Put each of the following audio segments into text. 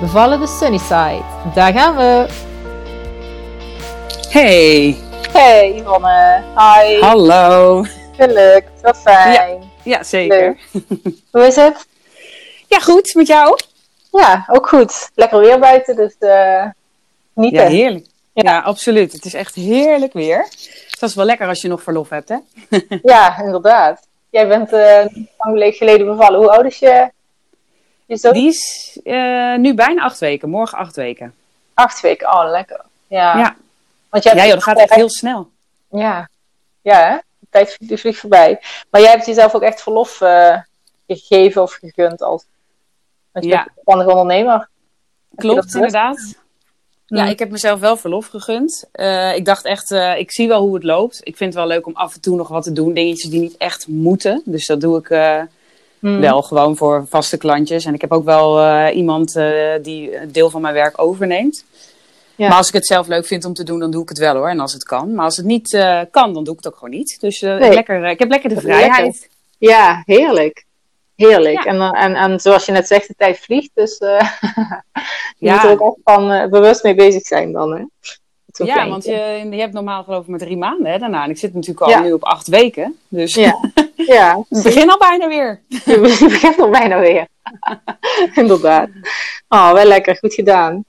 Bevallen de Sunnyside. Daar gaan we! Hey, Hey Yvonne, hi. hallo. Gelukt, wat fijn. Ja, zeker. Hoe is het? Ja, goed, met jou? Ja, ook goed. Lekker weer buiten, dus eh niet Ja, heerlijk. Ja. absoluut. Het is echt heerlijk weer. Dus dat is wel lekker als je nog verlof hebt, hè? Ja, inderdaad. Jij bent eh lang geleden bevallen. Hoe oud is je, Die is eh, nu bijna acht weken. Morgen acht weken. Acht weken. Oh, lekker. Ja. Ja, Want jij ja joh, dat gaat echt heel snel. Ja, ja hè? De tijd vliegt- voorbij. Maar jij hebt jezelf ook echt verlof eh, gegeven of gegund als want je Ja. bent een zelfstandig ondernemer. Klopt, inderdaad. Ja, Mm. ik heb mezelf wel verlof gegund. Eh, ik dacht echt, eh, ik zie wel hoe het loopt. Ik vind het wel leuk om af en toe nog wat te doen. Dingetjes die niet echt moeten. Dus dat doe ik eh, Mm. wel gewoon voor vaste klantjes. En ik heb ook wel eh, iemand eh, die een deel van mijn werk overneemt. Ja. Maar als ik het zelf leuk vind om te doen, dan doe ik het wel hoor. En als het kan. Maar als het niet eh, kan, dan doe ik het ook gewoon niet. Dus eh, Nee. lekker, eh, ik heb lekker de Lekker. vrijheid. Ja, heerlijk. Heerlijk. Ja. En, en, en zoals je net zegt, de tijd vliegt. Dus eh, je Ja. moet er ook echt van eh, bewust mee bezig zijn dan. Hè? Ja, kleintje. want je, je hebt normaal geloof ik maar drie maanden hè, daarna. En ik zit natuurlijk al Ja. nu op acht weken. Dus Ja, ja. ik begin al bijna weer. je begint nog bijna weer. Inderdaad. Oh, wel lekker. Goed gedaan.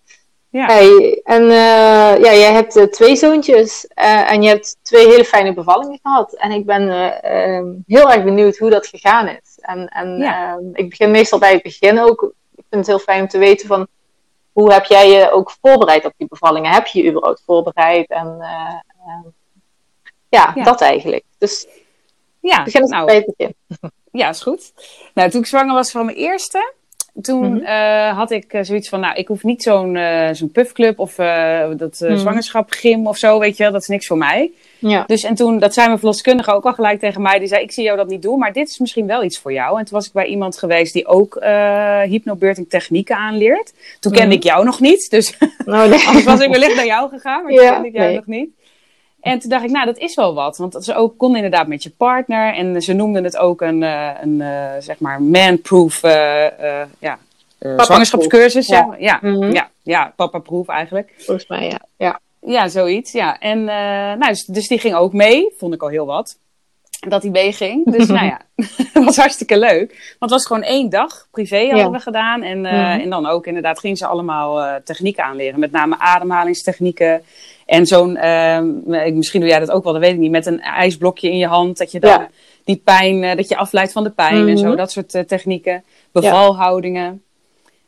Ja. Hey, en eh, ja, jij hebt eh, twee zoontjes eh, en je hebt twee hele fijne bevallingen gehad. En ik ben eh, ehm, heel erg benieuwd hoe dat gegaan is. En, en Ja. ehm, ik begin meestal bij het begin ook. Ik vind het heel fijn om te weten van hoe heb jij je ook voorbereid op die bevallingen? Heb je je überhaupt voorbereid? En eh, ehm, ja, Ja. dat eigenlijk. Dus Ja, begin nou, bij het begin. Ja, is goed. Nou, toen ik zwanger was van mijn eerste, toen Mhm. eh, had ik eh, zoiets van, nou, ik hoef niet zo'n eh, zo'n puffclub of dat Mhm. zwangerschapgym of zo, weet je wel, dat is niks voor mij. Ja. Dus en toen, dat zei mijn verloskundige ook al gelijk tegen mij, die zei, ik zie jou dat niet doen, maar dit is misschien wel iets voor jou. En toen was ik bij iemand geweest die ook eh hypnobirthing technieken aanleert. Toen kende Mhm. ik jou nog niet, dus Nou, nee. Anders was ik wellicht naar jou gegaan, maar toen Ja, kende ik jou nee. nog niet. En toen dacht ik, nou, dat is wel wat. Want ze ook kon inderdaad met je partner. En ze noemden het ook een, eh, een eh, zeg maar, man-proof eh, eh, ja, eh, zwangerschapscursus. Ja. Ja, Mhm. ja, ja, papa-proof eigenlijk. Volgens mij, ja. ja. Ja, zoiets. Ja. En, eh, nou, dus, dus die ging ook mee. Vond ik al heel wat. Dat hij meeging. Dus nou ja, dat was hartstikke leuk. Want het was gewoon één dag. Privé hadden we gedaan. En, eh, en dan ook inderdaad gingen ze allemaal eh, technieken aanleren. Met name ademhalingstechnieken. En zo'n, misschien doe jij dat ook wel, dat weet ik niet. Met een ijsblokje in je hand. Dat je dan Ja. die pijn, dat je afleidt van de pijn en zo. Mhm. Dat soort technieken. Bevalhoudingen.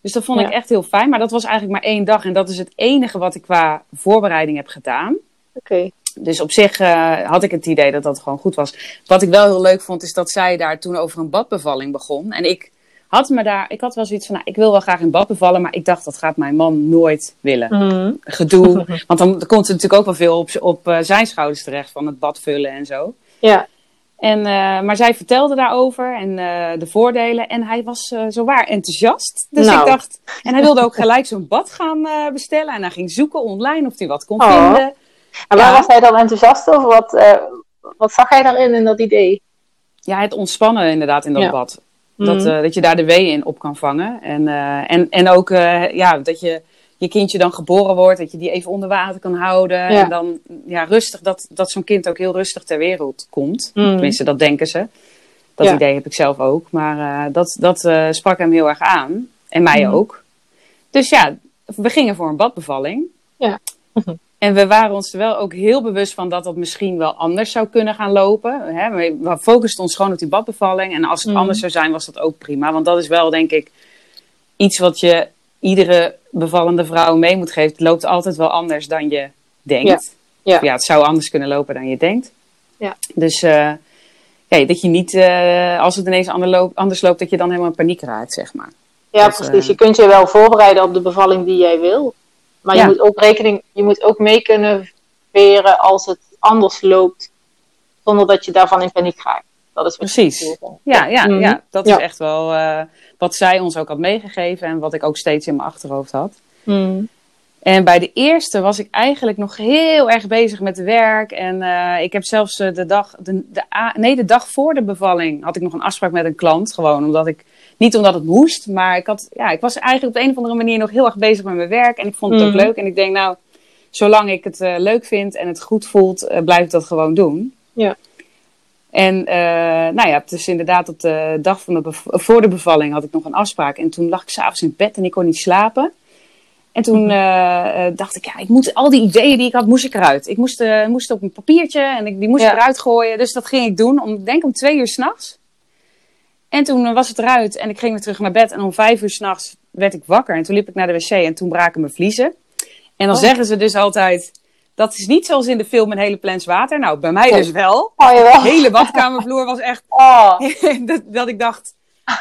Dus dat vond ik echt heel fijn. Maar dat was eigenlijk maar één dag. En dat is het enige wat ik qua voorbereiding heb gedaan. Oké. Dus op zich eh, had ik het idee dat dat gewoon goed was. Wat ik wel heel leuk vond, is dat zij daar toen over een badbevalling begon. En ik had me daar, ik had wel zoiets van, nou, ik wil wel graag in bad bevallen, maar ik dacht dat gaat mijn man nooit willen. Mhm. Gedoe. Want dan, komt er natuurlijk ook wel veel op, op eh, zijn schouders terecht van het bad vullen en zo. Ja. En, eh, maar zij vertelde daarover en eh, de voordelen. En hij was eh zowaar enthousiast. Dus Nou. ik dacht. En hij wilde ook gelijk zo'n bad gaan bestellen. En hij ging zoeken online of hij wat kon Oh. vinden. En waar Ja. was hij dan enthousiast over? Wat, wat zag hij daarin, in dat idee? Ja, het ontspannen inderdaad in dat Ja. bad. Dat, Mhm. dat je daar de weeën in op kan vangen. En, en, en ook ja, dat je je kindje dan geboren wordt. Dat je die even onder water kan houden. Ja. En dan ja, rustig, dat, dat zo'n kind ook heel rustig ter wereld komt. Mhm. Tenminste, dat denken ze. Dat Ja. idee heb ik zelf ook. Maar eh, dat, dat eh, sprak hem heel erg aan. En mij Mhm. ook. Dus ja, we gingen voor een badbevalling. Ja. En we waren ons er wel ook heel bewust van dat dat misschien wel anders zou kunnen gaan lopen. Hè? We focusten ons gewoon op die badbevalling. En als het Mhm. anders zou zijn, was dat ook prima. Want dat is wel, denk ik, iets wat je iedere bevallende vrouw mee moet geven. Het loopt altijd wel anders dan je denkt. Ja. Of ja, het zou anders kunnen lopen dan je denkt. Ja. Dus eh, ja, dat je niet, eh, als het ineens ander loopt, anders loopt, dat je dan helemaal in paniek raakt, zeg maar. Ja, Dat, precies. eh, Je kunt je wel voorbereiden op de bevalling die jij wil. Maar Ja. je moet ook rekening, je moet ook mee kunnen veren als het anders loopt, zonder dat je daarvan in paniek raakt. Dat is Precies. doen. Ja, ja, Mhm. ja, dat Ja. is echt wel eh, wat zij ons ook had meegegeven en wat ik ook steeds in mijn achterhoofd had. Mhm. En bij de eerste was ik eigenlijk nog heel erg bezig met werk. En eh, ik heb zelfs eh, de dag, de, de, a- nee, de dag voor de bevalling had ik nog een afspraak met een klant. Gewoon omdat ik, niet omdat het moest, maar ik, had, ja, ik was eigenlijk op de een of andere manier nog heel erg bezig met mijn werk. En ik vond het ook Mhm. leuk. En ik denk, nou, zolang ik het leuk vind en het goed voelt, blijf ik dat gewoon doen. Ja. En eh, nou ja, dus inderdaad op de dag van de voor de bevalling had ik nog een afspraak. En toen lag ik s'avonds in bed en ik kon niet slapen. En toen eh, eh, dacht ik, ja, ik moet al die ideeën die ik had, moest ik eruit. Ik moest, eh, moest op een papiertje en ik, die moest Ja. ik eruit gooien. Dus dat ging ik doen, om, denk om twee uur s'nachts. En toen was het eruit en ik ging weer terug naar bed. En om vijf uur s'nachts werd ik wakker. En toen liep ik naar de wc en toen braken mijn vliezen. En dan Oh. zeggen ze dus altijd, dat is niet zoals in de film een hele plens water. Nou, bij mij dus wel. Oh, De hele badkamervloer was echt Oh, dat, dat ik dacht,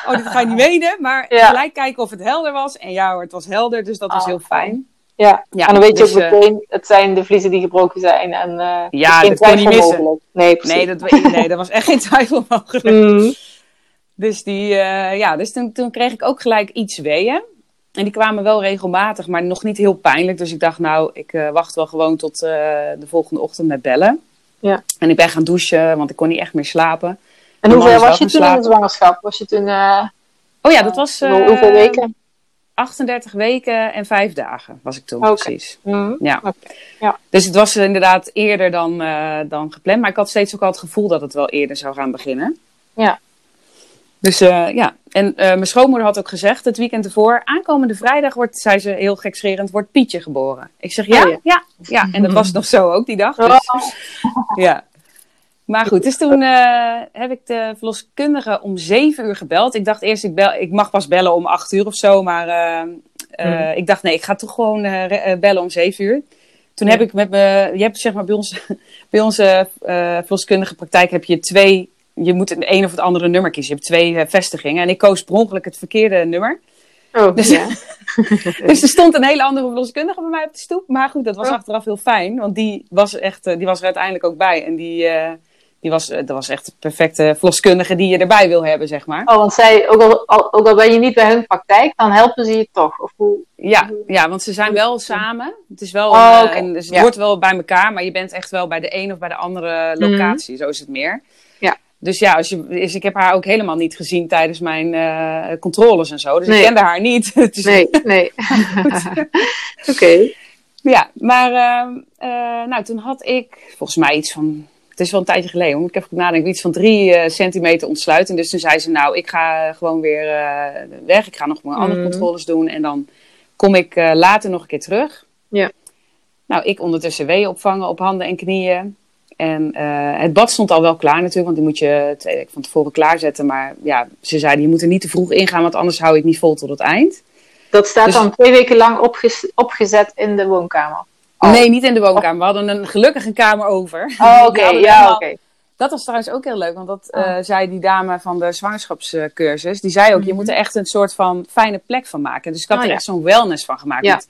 oh, dit ga je niet menen. Maar Ja. gelijk kijken of het helder was. En ja hoor, het was helder, dus dat was Oh, heel fijn. ja. Ja, en dan weet je dus, ook eh, meteen, het zijn de vliezen die gebroken zijn. En eh Ja, dat kon je niet missen. mogelijk. Nee, precies. Nee, dat, weet- nee, dat was echt geen twijfel mogelijk. Mhm. Dus, die, eh, ja, dus toen, toen kreeg ik ook gelijk iets weeën. En die kwamen wel regelmatig, maar nog niet heel pijnlijk. Dus ik dacht, nou, ik eh, wacht wel gewoon tot eh, de volgende ochtend met bellen. Ja. En ik ben gaan douchen, want ik kon niet echt meer slapen. En Mijn hoe man ver is wel was je toen in de zwangerschap? Was je toen eh, Oh ja, dat was hoe- hoeveel weken? 38 weken en 5 dagen was ik toen precies. Mhm. Ja. Ja. Dus het was inderdaad eerder dan, dan gepland. Maar ik had steeds ook al het gevoel dat het wel eerder zou gaan beginnen. Ja. Dus eh, ja, en eh, mijn schoonmoeder had ook gezegd het weekend ervoor, aankomende vrijdag wordt, zei ze heel gekscherend, wordt Pietje geboren. Ik zeg ja, Oh, ja. ja, ja, En dat was nog zo ook die dag. Oh, Dus, ja. Maar goed, dus toen eh, heb ik de verloskundige om zeven uur gebeld. Ik dacht eerst, ik, bel, ik mag pas bellen om acht uur of zo. Maar Mhm. ik dacht, nee, ik ga toch gewoon bellen om zeven uur. Toen heb ik met me, je hebt zeg maar bij, ons, bij onze verloskundige praktijk heb je twee, je moet het een of het andere nummer kiezen. Je hebt twee eh, vestigingen en ik koos per ongeluk het verkeerde nummer. oh, Dus- ja. Dus er stond een hele andere verloskundige bij mij op de stoep. Maar goed, dat was Oh. achteraf heel fijn. Want die was, echt, eh, die was er uiteindelijk ook bij. En die, eh, die was, dat was echt de perfecte verloskundige die je erbij wil hebben, zeg maar. Oh, want zij, ook al, al- ook al ben je niet bij hun praktijk, dan helpen ze je toch? Of hoe? Ja, ja, want ze zijn wel samen. Het is wel, Oh, een, een- dus het Ja. wordt wel bij elkaar. Maar je bent echt wel bij de een of bij de andere locatie. Zo is het meer. Dus ja, als je, dus ik heb haar ook helemaal niet gezien tijdens mijn eh, controles en zo. Dus Nee. ik kende haar niet. Is- Nee, nee. Oké. Ja, maar ehm, eh, nou, toen had ik volgens mij iets van. Het is wel een tijdje geleden, moet ik even nadenken. Iets van drie eh, centimeter ontsluiting. Dus toen zei ze: Nou, ik ga gewoon weer weg. Ik ga nog mijn andere Mhm. controles doen. En dan kom ik later nog een keer terug. Ja. Nou, ik ondertussen weeën opvangen op handen en knieën. En eh, het bad stond al wel klaar natuurlijk, want die moet je twee weken van tevoren klaarzetten. Maar ja, ze zeiden: Je moet er niet te vroeg ingaan, want anders hou je het niet vol tot het eind. Dat staat Dus- dan twee weken lang opgezet in de woonkamer. Oh. Nee, niet in de woonkamer. We hadden een gelukkig een kamer over. Oh, oké. Ja, helemaal- oké. Dat was trouwens ook heel leuk, want dat Oh. eh, zei die dame van de zwangerschapscursus. Die zei ook, je Mhm. moet er echt een soort van fijne plek van maken. Dus ik had Oh, er ja. echt zo'n wellness van gemaakt. Ja. Met,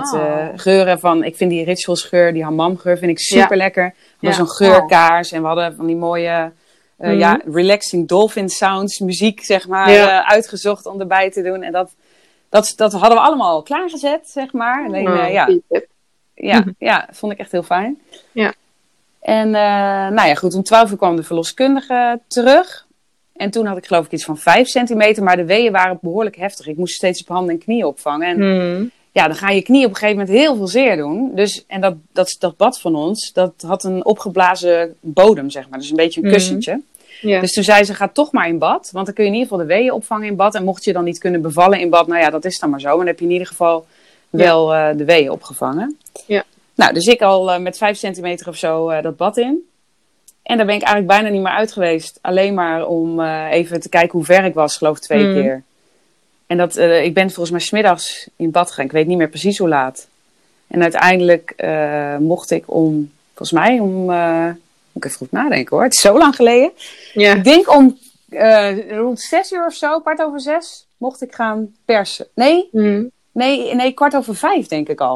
met Oh. eh, geuren van, ik vind die ritualsgeur, die hammamgeur, vind ik super lekker. We Ja. hadden zo'n geurkaars en we hadden van die mooie, eh, Mhm. ja, relaxing dolphin sounds, muziek zeg maar, eh, uitgezocht om erbij te doen. En dat, dat, dat hadden we allemaal klaargezet, zeg maar. Alleen, Oh, eh, ja, ja, Mhm. ja, vond ik echt heel fijn. Ja. En nou ja, goed, om 12 uur kwam de verloskundige terug. En toen had ik geloof ik iets van 5 centimeter, maar de weeën waren behoorlijk heftig. Ik moest steeds op handen en knieën opvangen. En Mhm. Ja, dan gaan je knieën op een gegeven moment heel veel zeer doen. Dus, en dat, dat, dat bad van ons, dat had een opgeblazen bodem, zeg maar. Dus een beetje een Mhm. kussentje. Dus toen zei ze, ga toch maar in bad. Want dan kun je in ieder geval de weeën opvangen in bad. En mocht je dan niet kunnen bevallen in bad, nou ja, dat is dan maar zo. Maar dan heb je in ieder geval wel eh, de weeën opgevangen. Ja. Nou, dus ik al eh, met vijf centimeter of zo eh, dat bad in. En daar ben ik eigenlijk bijna niet meer uit geweest. Alleen maar om even te kijken hoe ver ik was, geloof ik twee Mm. keer. En dat, eh, ik ben volgens mij smiddags in bad gegaan. Ik weet niet meer precies hoe laat. En uiteindelijk eh, mocht ik om, volgens mij om, eh, moet ik even goed nadenken hoor. Het is zo lang geleden. Ja. Ik denk om rond zes uur of zo, kwart over zes, mocht ik gaan persen. Nee, Mm. nee, nee, kwart over vijf denk ik al.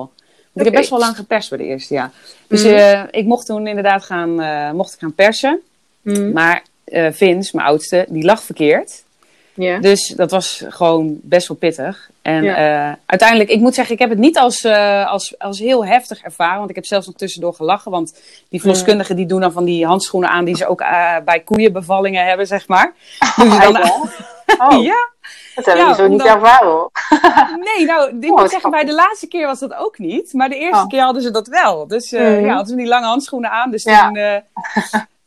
Want ik heb best wel lang geperst bij de eerste, ja. Dus eh, ik mocht toen inderdaad gaan, mocht ik gaan persen. Mm. Maar Vince, mijn oudste, die lag verkeerd. Dus dat was gewoon best wel pittig. En eh, uiteindelijk, ik moet zeggen, ik heb het niet als, eh, als, als heel heftig ervaren. Want ik heb zelfs nog tussendoor gelachen. Want die verloskundigen die doen dan van die handschoenen aan die ze ook eh, bij koeienbevallingen hebben, zeg maar. Doen ze dan ja? Oh, Ja, dat hebben Ja, we zo niet ervaren hoor. nee, nou, ik Oh, moet zeggen, bij de laatste keer was dat ook niet. Maar de eerste Oh. keer hadden ze dat wel. Dus Mhm. ja, hadden ze die lange handschoenen aan. Dus Ja. toen,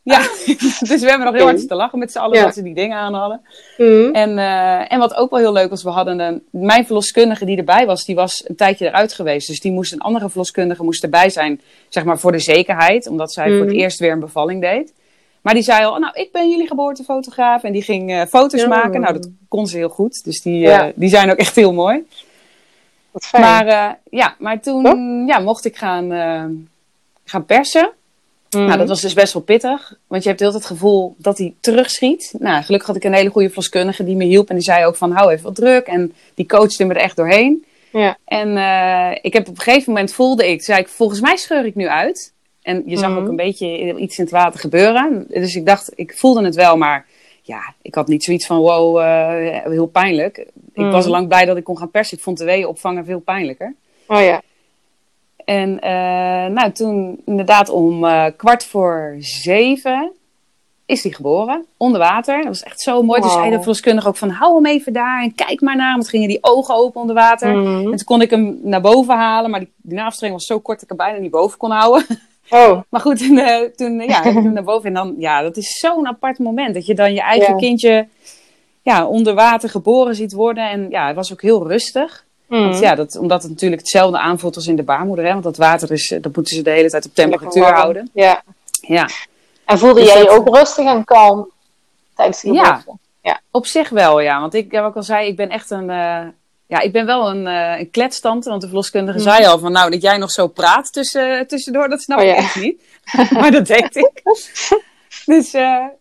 ja, dus we hebben nog heel hard te lachen met z'n allen Ja. dat ze die dingen aan hadden. Mm. En, eh, en wat ook wel heel leuk was, we hadden een, mijn verloskundige die erbij was, die was een tijdje eruit geweest. Dus die moest een andere verloskundige moest erbij zijn, zeg maar voor de zekerheid, omdat zij voor het Mhm. eerst weer een bevalling deed. Maar die zei al, nou, ik ben jullie geboortefotograaf. En die ging eh, foto's maken. Nou, dat kon ze heel goed. Dus die, Ja. eh, die zijn ook echt heel mooi. Wat fijn. Maar, ja, maar toen ja, mocht ik gaan, gaan persen. Mm. Nou, dat was dus best wel pittig. Want je hebt heel het gevoel dat hij terugschiet. Nou, gelukkig had ik een hele goede verloskundige die me hielp. En die zei ook van, hou even wat druk. En die coachte me er echt doorheen. Ja. En eh, ik heb op een gegeven moment voelde ik, zei ik, volgens mij scheur ik nu uit. En je zag Mhm. ook een beetje iets in het water gebeuren. Dus ik dacht, ik voelde het wel, maar ja, ik had niet zoiets van, wow, eh, heel pijnlijk. Ik Mhm. was al lang blij dat ik kon gaan persen. Ik vond de weeën opvangen veel pijnlijker. Oh ja. En eh, nou, toen inderdaad om eh, kwart voor zeven is hij geboren, onder water. Dat was echt zo mooi. Dus Wauw. zei de verloskundige ook van, hou hem even daar en kijk maar naar. Want gingen die ogen open onder water. Mhm. En toen kon ik hem naar boven halen, maar die, die navelstreng was zo kort dat ik hem bijna niet boven kon houden. Oh, Maar goed, en, toen eh, ja, ik hem naar boven. En dan, ja, dat is zo'n apart moment. Dat je dan je eigen kindje ja, onder water geboren ziet worden. En ja, het was ook heel rustig. Mhm. Want ja, dat, omdat het natuurlijk hetzelfde aanvoelt als in de baarmoeder. Hè? Want dat water is, eh, dat moeten ze de hele tijd op temperatuur Lekker houden. Ja. Ja, En voelde Dus jij je ook rustig en kalm tijdens de Ja. geboorte? op zich wel, ja. Want ik, ja, wat ik al zei, ik ben echt een... eh, ja, ik ben wel een, eh een kletstante. Want de verloskundige Mhm. zei al van... Nou, dat jij nog zo praat tussen, tussendoor, dat snap Oh, ik ja. echt niet. maar dat deed ik. dus,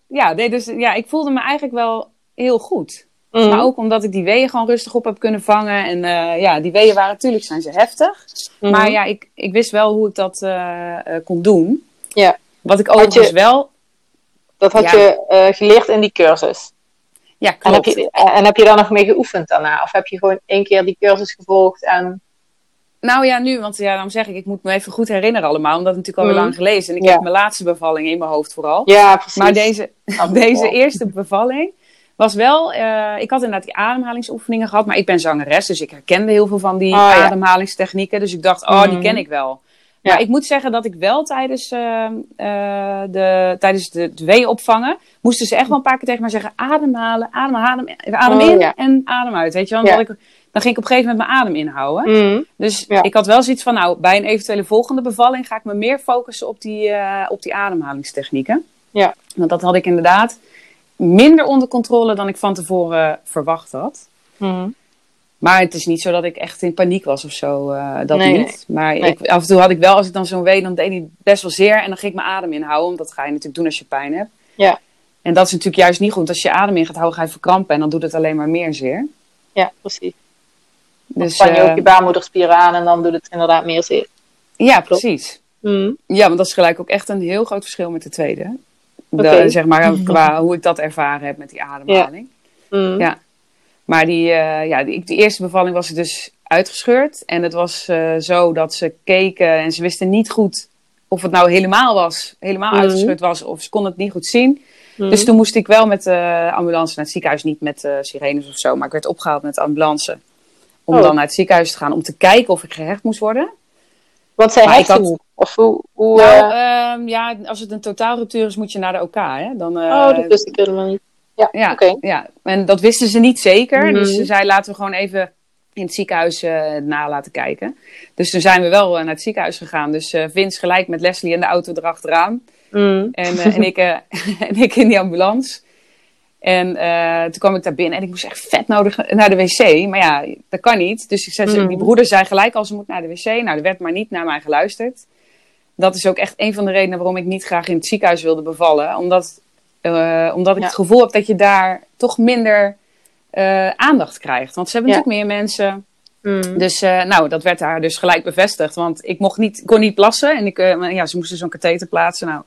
ja, nee, dus ja, ik voelde me eigenlijk wel heel goed. Mhm. Maar ook omdat ik die weeën gewoon rustig op heb kunnen vangen. En eh, ja, die weeën waren natuurlijk zijn ze heftig. Mhm. Maar ja, ik, ik wist wel hoe ik dat eh, eh, kon doen. Ja. Wat ik overigens je- wel... Dat had Ja. je geleerd in die cursus. Ja, En heb, klopt. je, en heb je daar nog mee geoefend daarna? Of heb je gewoon één keer die cursus gevolgd en... Nou ja, nu, want ja, dan zeg ik, ik moet me even goed herinneren allemaal. Omdat het natuurlijk alweer Mhm. lang gelezen. En ik Ja. heb mijn laatste bevalling in mijn hoofd vooral. Ja, precies. maar deze, ik deze eerste bevalling was wel... eh, ik had inderdaad die ademhalingsoefeningen gehad. Maar ik ben zangeres, dus ik herkende heel veel van die Oh, ja. ademhalingstechnieken. Dus ik dacht, oh, die Mhm. ken ik wel. Ja. Maar ik moet zeggen dat ik wel tijdens, eh, eh, de, tijdens de, het wee opvangen... moesten ze echt wel een paar keer tegen mij zeggen... ademhalen, adem, adem, adem Oh, in ja. en adem uit. Weet je wel? Ja. Ik, dan ging ik op een gegeven moment mijn adem inhouden. Mhm. Dus ik had wel zoiets van, nou, bij een eventuele volgende bevalling ga ik me meer focussen op die, op die ademhalingstechnieken. Ja. Want dat had ik inderdaad minder onder controle dan ik van tevoren verwacht had. Mhm. Maar het is niet zo dat ik echt in paniek was of zo, eh, dat Nee, niet. Maar Nee. Ik, af en toe had ik wel, als ik dan zo'n wee, dan deed hij best wel zeer. En dan ging ik mijn adem inhouden, want dat ga je natuurlijk doen als je pijn hebt. Ja. En dat is natuurlijk juist niet goed. Als je je adem in gaat houden, ga je verkrampen. En dan doet het alleen maar meer zeer. Ja, precies. Dan Dus, span je eh, ook je baarmoederspieren aan en dan doet het inderdaad meer zeer. ja, precies. Mhm. Ja, want dat is gelijk ook echt een heel groot verschil met de tweede. De, zeg maar qua hoe ik dat ervaren heb met die ademhaling. Ja. Maar die, eh, ja, die, die eerste bevalling was ik dus uitgescheurd. En het was eh, zo dat ze keken en ze wisten niet goed of het nou helemaal was, helemaal Mhm. uitgescheurd was, of ze konden het niet goed zien. Mhm. Dus toen moest ik wel met de ambulance naar het ziekenhuis, niet met eh sirenes of zo, maar ik werd opgehaald met de ambulance. Om Oh. dan naar het ziekenhuis te gaan om te kijken of ik gehecht moest worden. Want zij ik heften had-. Of hoe... hoe Nou, eh, ehm, ja, als het een totaalruptuur is, moet je naar de OK. Hè? Dan, eh, oh, dat wist ik helemaal niet. Ja, ja, oké. ja, en dat wisten ze niet zeker. Mhm. Dus ze zei, laten we gewoon even in het ziekenhuis eh, na laten kijken. Dus toen zijn we wel naar het ziekenhuis gegaan. Dus Vince gelijk met Leslie in de auto erachteraan. Mhm. En, en, ik, en ik in die ambulance. En eh, toen kwam ik daar binnen en ik moest echt vet nodig naar de wc. Maar ja, dat kan niet. Dus ik zei, Mhm. die broeder zei gelijk al, ze moet naar de wc. Nou, er werd maar niet naar mij geluisterd. Dat is ook echt een van de redenen waarom ik niet graag in het ziekenhuis wilde bevallen. Omdat Eh, omdat ik Ja. het gevoel heb dat je daar toch minder eh, aandacht krijgt. Want ze hebben Ja. natuurlijk meer mensen. Mm. Dus nou, dat werd daar dus gelijk bevestigd. Want ik mocht niet, kon niet plassen. En ik, ja, ze moesten zo'n katheter plaatsen. Nou,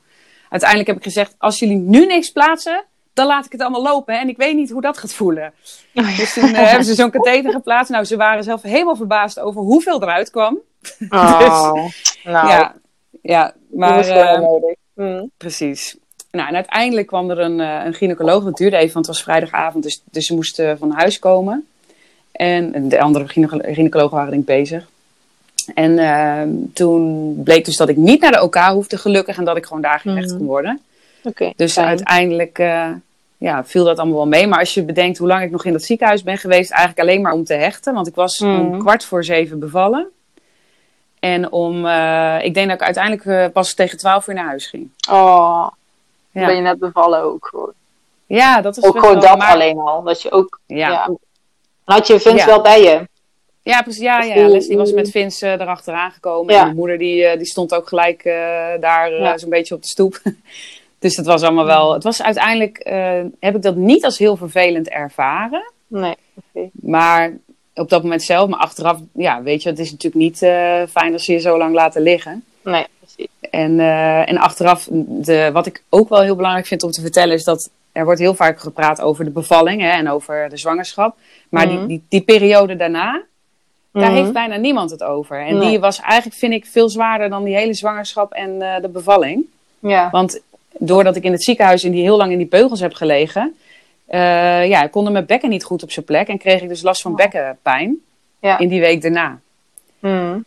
uiteindelijk heb ik gezegd, als jullie nu niks plaatsen, dan laat ik het allemaal lopen. En ik weet niet hoe dat gaat voelen. Dus toen eh, hebben ze zo'n katheter geplaatst. Nou, ze waren zelf helemaal verbaasd over hoeveel eruit kwam. Oh, nou, Ja, ja maar eh, nodig. Mm. precies. Nou, en uiteindelijk kwam er een, eh, een gynaecoloog. Dat duurde even, want het was vrijdagavond. Dus, dus ze moesten van huis komen. En de andere gynae- gynaecologen waren denk ik bezig. En ehm, toen bleek dus dat ik niet naar de OK hoefde, gelukkig. En dat ik gewoon daar gerecht Mhm. kon worden. Dus fijn. uiteindelijk eh, ja, viel dat allemaal wel mee. Maar als je bedenkt hoe lang ik nog in dat ziekenhuis ben geweest, eigenlijk alleen maar om te hechten. Want ik was Mhm. om kwart voor zeven bevallen. En om, eh, ik denk dat ik uiteindelijk eh, pas tegen twaalf uur naar huis ging. Oh, Ja, ben je net bevallen ook gewoon. ja dat is Ook gewoon dat maar- alleen al. Dat je ook, Ja, had je Vince Ja. wel bij je. ja precies. Ja, ja. Leslie was met Vince eh, erachteraan gekomen. Ja. En mijn moeder die, die stond ook gelijk daar Ja. zo'n beetje op de stoep. dus het was allemaal wel... Het was uiteindelijk... eh, heb ik dat niet als heel vervelend ervaren. Nee. Maar op dat moment zelf, maar achteraf, ja, weet je, het is natuurlijk niet eh, fijn als ze je zo lang laten liggen. Nee, precies. En, eh, en achteraf, de, wat ik ook wel heel belangrijk vind om te vertellen, is dat er wordt heel vaak gepraat over de bevalling hè, en over de zwangerschap. Maar die, die, die periode daarna, daar Mhm. heeft bijna niemand het over. En Nee. die was eigenlijk, vind ik, veel zwaarder dan die hele zwangerschap en de bevalling. Ja. Want doordat ik in het ziekenhuis in die heel lang in die beugels heb gelegen, eh ja, konden mijn bekken niet goed op zijn plek en kreeg ik dus last van Oh. bekkenpijn Ja. in die week daarna. Mhm.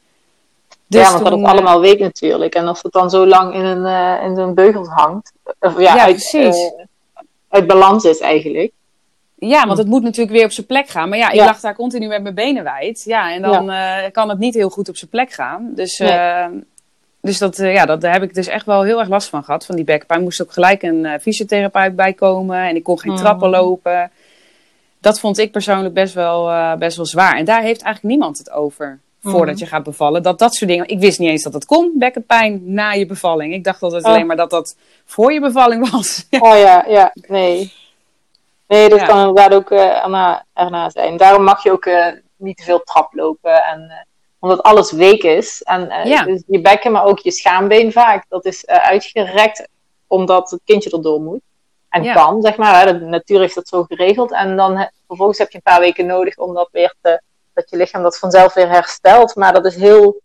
Dus ja, want dat het allemaal weet natuurlijk. En als het dan zo lang in een, eh, in zo'n beugel hangt. Of ja, Ja, uit, precies. eh, uit balans is eigenlijk. Ja, want het moet natuurlijk weer op zijn plek gaan. Maar ja, ik Ja. lag daar continu met mijn benen wijd. Ja, en dan eh, kan het niet heel goed op zijn plek gaan. Dus, Nee. Dus dat, eh, ja, dat, daar heb ik dus echt wel heel erg last van gehad, van die bekkenpijn. moest ook gelijk een eh, fysiotherapeut bij komen. En ik kon geen Mm. trappen lopen. Dat vond ik persoonlijk best wel, eh, best wel zwaar. En daar heeft eigenlijk niemand het over voordat Mm. je gaat bevallen. Dat dat soort dingen. Ik wist niet eens dat het kon, bekkenpijn na je bevalling. Ik dacht altijd Oh. alleen maar dat dat voor je bevalling was. Oh ja, ja, nee. Nee, dat Ja. kan inderdaad ook eh, erna, erna zijn. Daarom mag je ook niet te veel trap lopen. En, omdat alles week is. En eh, Ja. dus je bekken, maar ook je schaambeen vaak. Dat is eh, uitgerekt omdat het kindje erdoor moet. En Ja. kan, zeg maar. Hè, natuurlijk is dat zo geregeld. En dan he- vervolgens heb je een paar weken nodig om dat weer te... Dat je lichaam dat vanzelf weer herstelt. Maar dat is heel...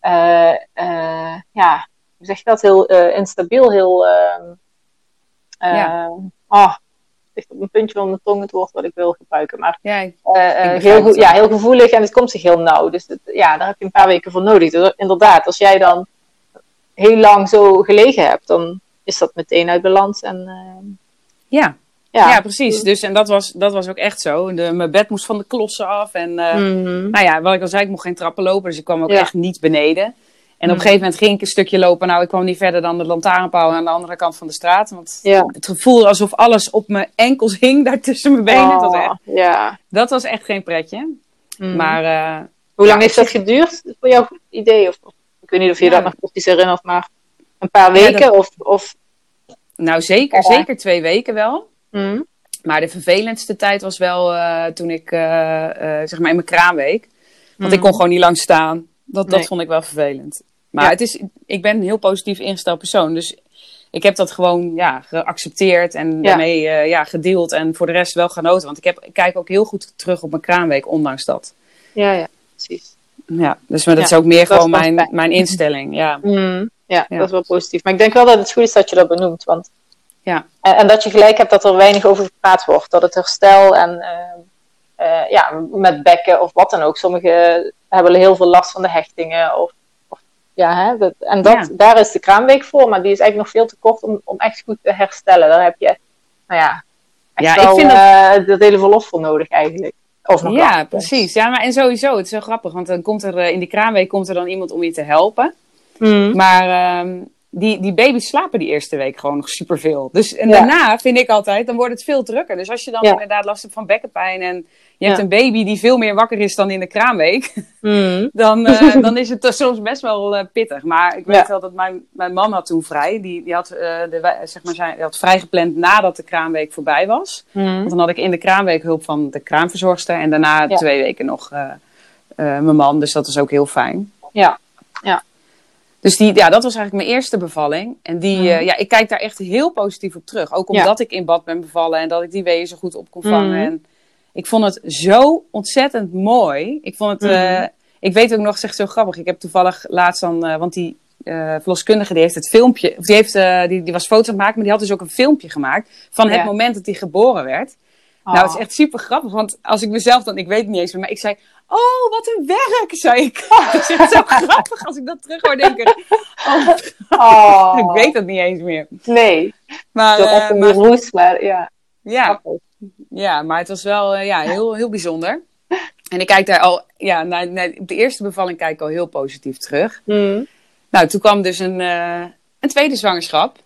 eh, eh, ja, hoe zeg je dat? Heel instabiel, heel... ehm, Ja. eh, ah, ligt op een puntje van mijn tong het woord wat ik wil gebruiken. Maar Ja, eh, eh, heel, ja, heel gevoelig en het komt zich heel nauw. Dus ja, daar heb je een paar weken voor nodig. Dus inderdaad, als jij dan heel lang zo gelegen hebt, dan is dat meteen uit balans. En, eh, ja. ja. Ja, precies. Dus, en dat was, dat was ook echt zo. De, mijn bed moest van de klossen af. En Mhm. nou ja, wat ik al zei, ik mocht geen trappen lopen. Dus ik kwam ook Ja. echt niet beneden. En op een Mhm. gegeven moment ging ik een stukje lopen. Nou, ik kwam niet verder dan de lantaarnpaal aan de andere kant van de straat. Want Ja. het gevoel alsof alles op mijn enkels hing daar tussen mijn benen. Dat, was Oh, echt, ja. dat was echt geen pretje. Mhm. Maar eh, Hoe lang ja, heeft dat geduurd voor jouw idee? Of, ik weet niet of je dat nog precies herinnert, maar een paar weken? dat- Of, of, nou, zeker, zeker twee weken wel. Mhm. Maar de vervelendste tijd was wel eh, toen ik, eh, zeg maar in mijn kraamweek. Want ik kon gewoon niet lang staan. Dat, dat vond ik wel vervelend. Maar Ja. het is, ik ben een heel positief ingesteld persoon. Dus ik heb dat gewoon ja, geaccepteerd en daarmee eh, ja, gedeeld. En voor de rest wel genoten. Want ik, heb, ik kijk ook heel goed terug op mijn kraamweek, ondanks dat. ja, ja, precies. Ja, dus maar dat Ja, is ook meer gewoon mijn, mijn instelling. Ja. Mm, ja, Ja. dat is wel positief. Maar ik denk wel dat het goed is dat je dat benoemt. Want... Ja. En, en dat je gelijk hebt dat er weinig over gepraat wordt. Dat het herstel en eh, eh, ja, met bekken of wat dan ook. Sommigen hebben heel veel last van de hechtingen. Of, of, ja, hè, dat, en dat, Ja. daar is de kraamweek voor. Maar die is eigenlijk nog veel te kort om, om echt goed te herstellen. Daar heb je nou ja, echt Ja, ik vind dat- eh, dat hele verlof voor nodig eigenlijk. Of nog Ja, precies. Ja, maar en sowieso, het is zo grappig. Want dan komt er eh, in die kraamweek komt er dan iemand om je te helpen. Mm. Maar ehm, die, die baby's slapen die eerste week gewoon nog superveel. Dus en Ja. daarna vind ik altijd, dan wordt het veel drukker. Dus als je dan Ja. inderdaad last hebt van bekkenpijn en je hebt Ja. een baby die veel meer wakker is dan in de kraamweek, Mm. dan, eh, dan is het soms best wel eh, pittig. Maar ik weet Ja. wel dat mijn, mijn man had toen vrij. Die, die, had, de, wij- zeg maar, zijn, die had vrijgepland nadat de kraamweek voorbij was. Mm. Want dan had ik in de kraamweek hulp van de kraamverzorgster. En daarna Ja. twee weken nog mijn man. Dus dat was ook heel fijn. Ja. Dus die, ja, dat was eigenlijk mijn eerste bevalling. En die, Mhm. eh, ja, ik kijk daar echt heel positief op terug. Ook Ja. omdat ik in bad ben bevallen en dat ik die weeën zo goed op kon vangen. Mhm. En ik vond het zo ontzettend mooi. Ik vond het, eh, Mhm. ik weet ook nog, echt zo grappig. Ik heb toevallig laatst dan, eh, want die eh, verloskundige die heeft het filmpje, of die, heeft, eh, die, die was foto's maken, maar die had dus ook een filmpje gemaakt van het Ja. moment dat hij geboren werd. Nou, het is echt super grappig, want als ik mezelf dan, ik weet het niet eens meer, maar ik zei, oh, wat een werk, zei ik. Het is echt zo grappig als ik dat terug hoor, oh, Oh. ik weet het niet eens meer. Nee, Maar, zo eh, echt een maar roes, maar ja. ja, ja, maar het was wel eh, ja, heel, heel bijzonder. En ik kijk daar al, ja, naar, de eerste bevalling kijk ik al heel positief terug. Mm. Nou, toen kwam dus een, eh, een tweede zwangerschap.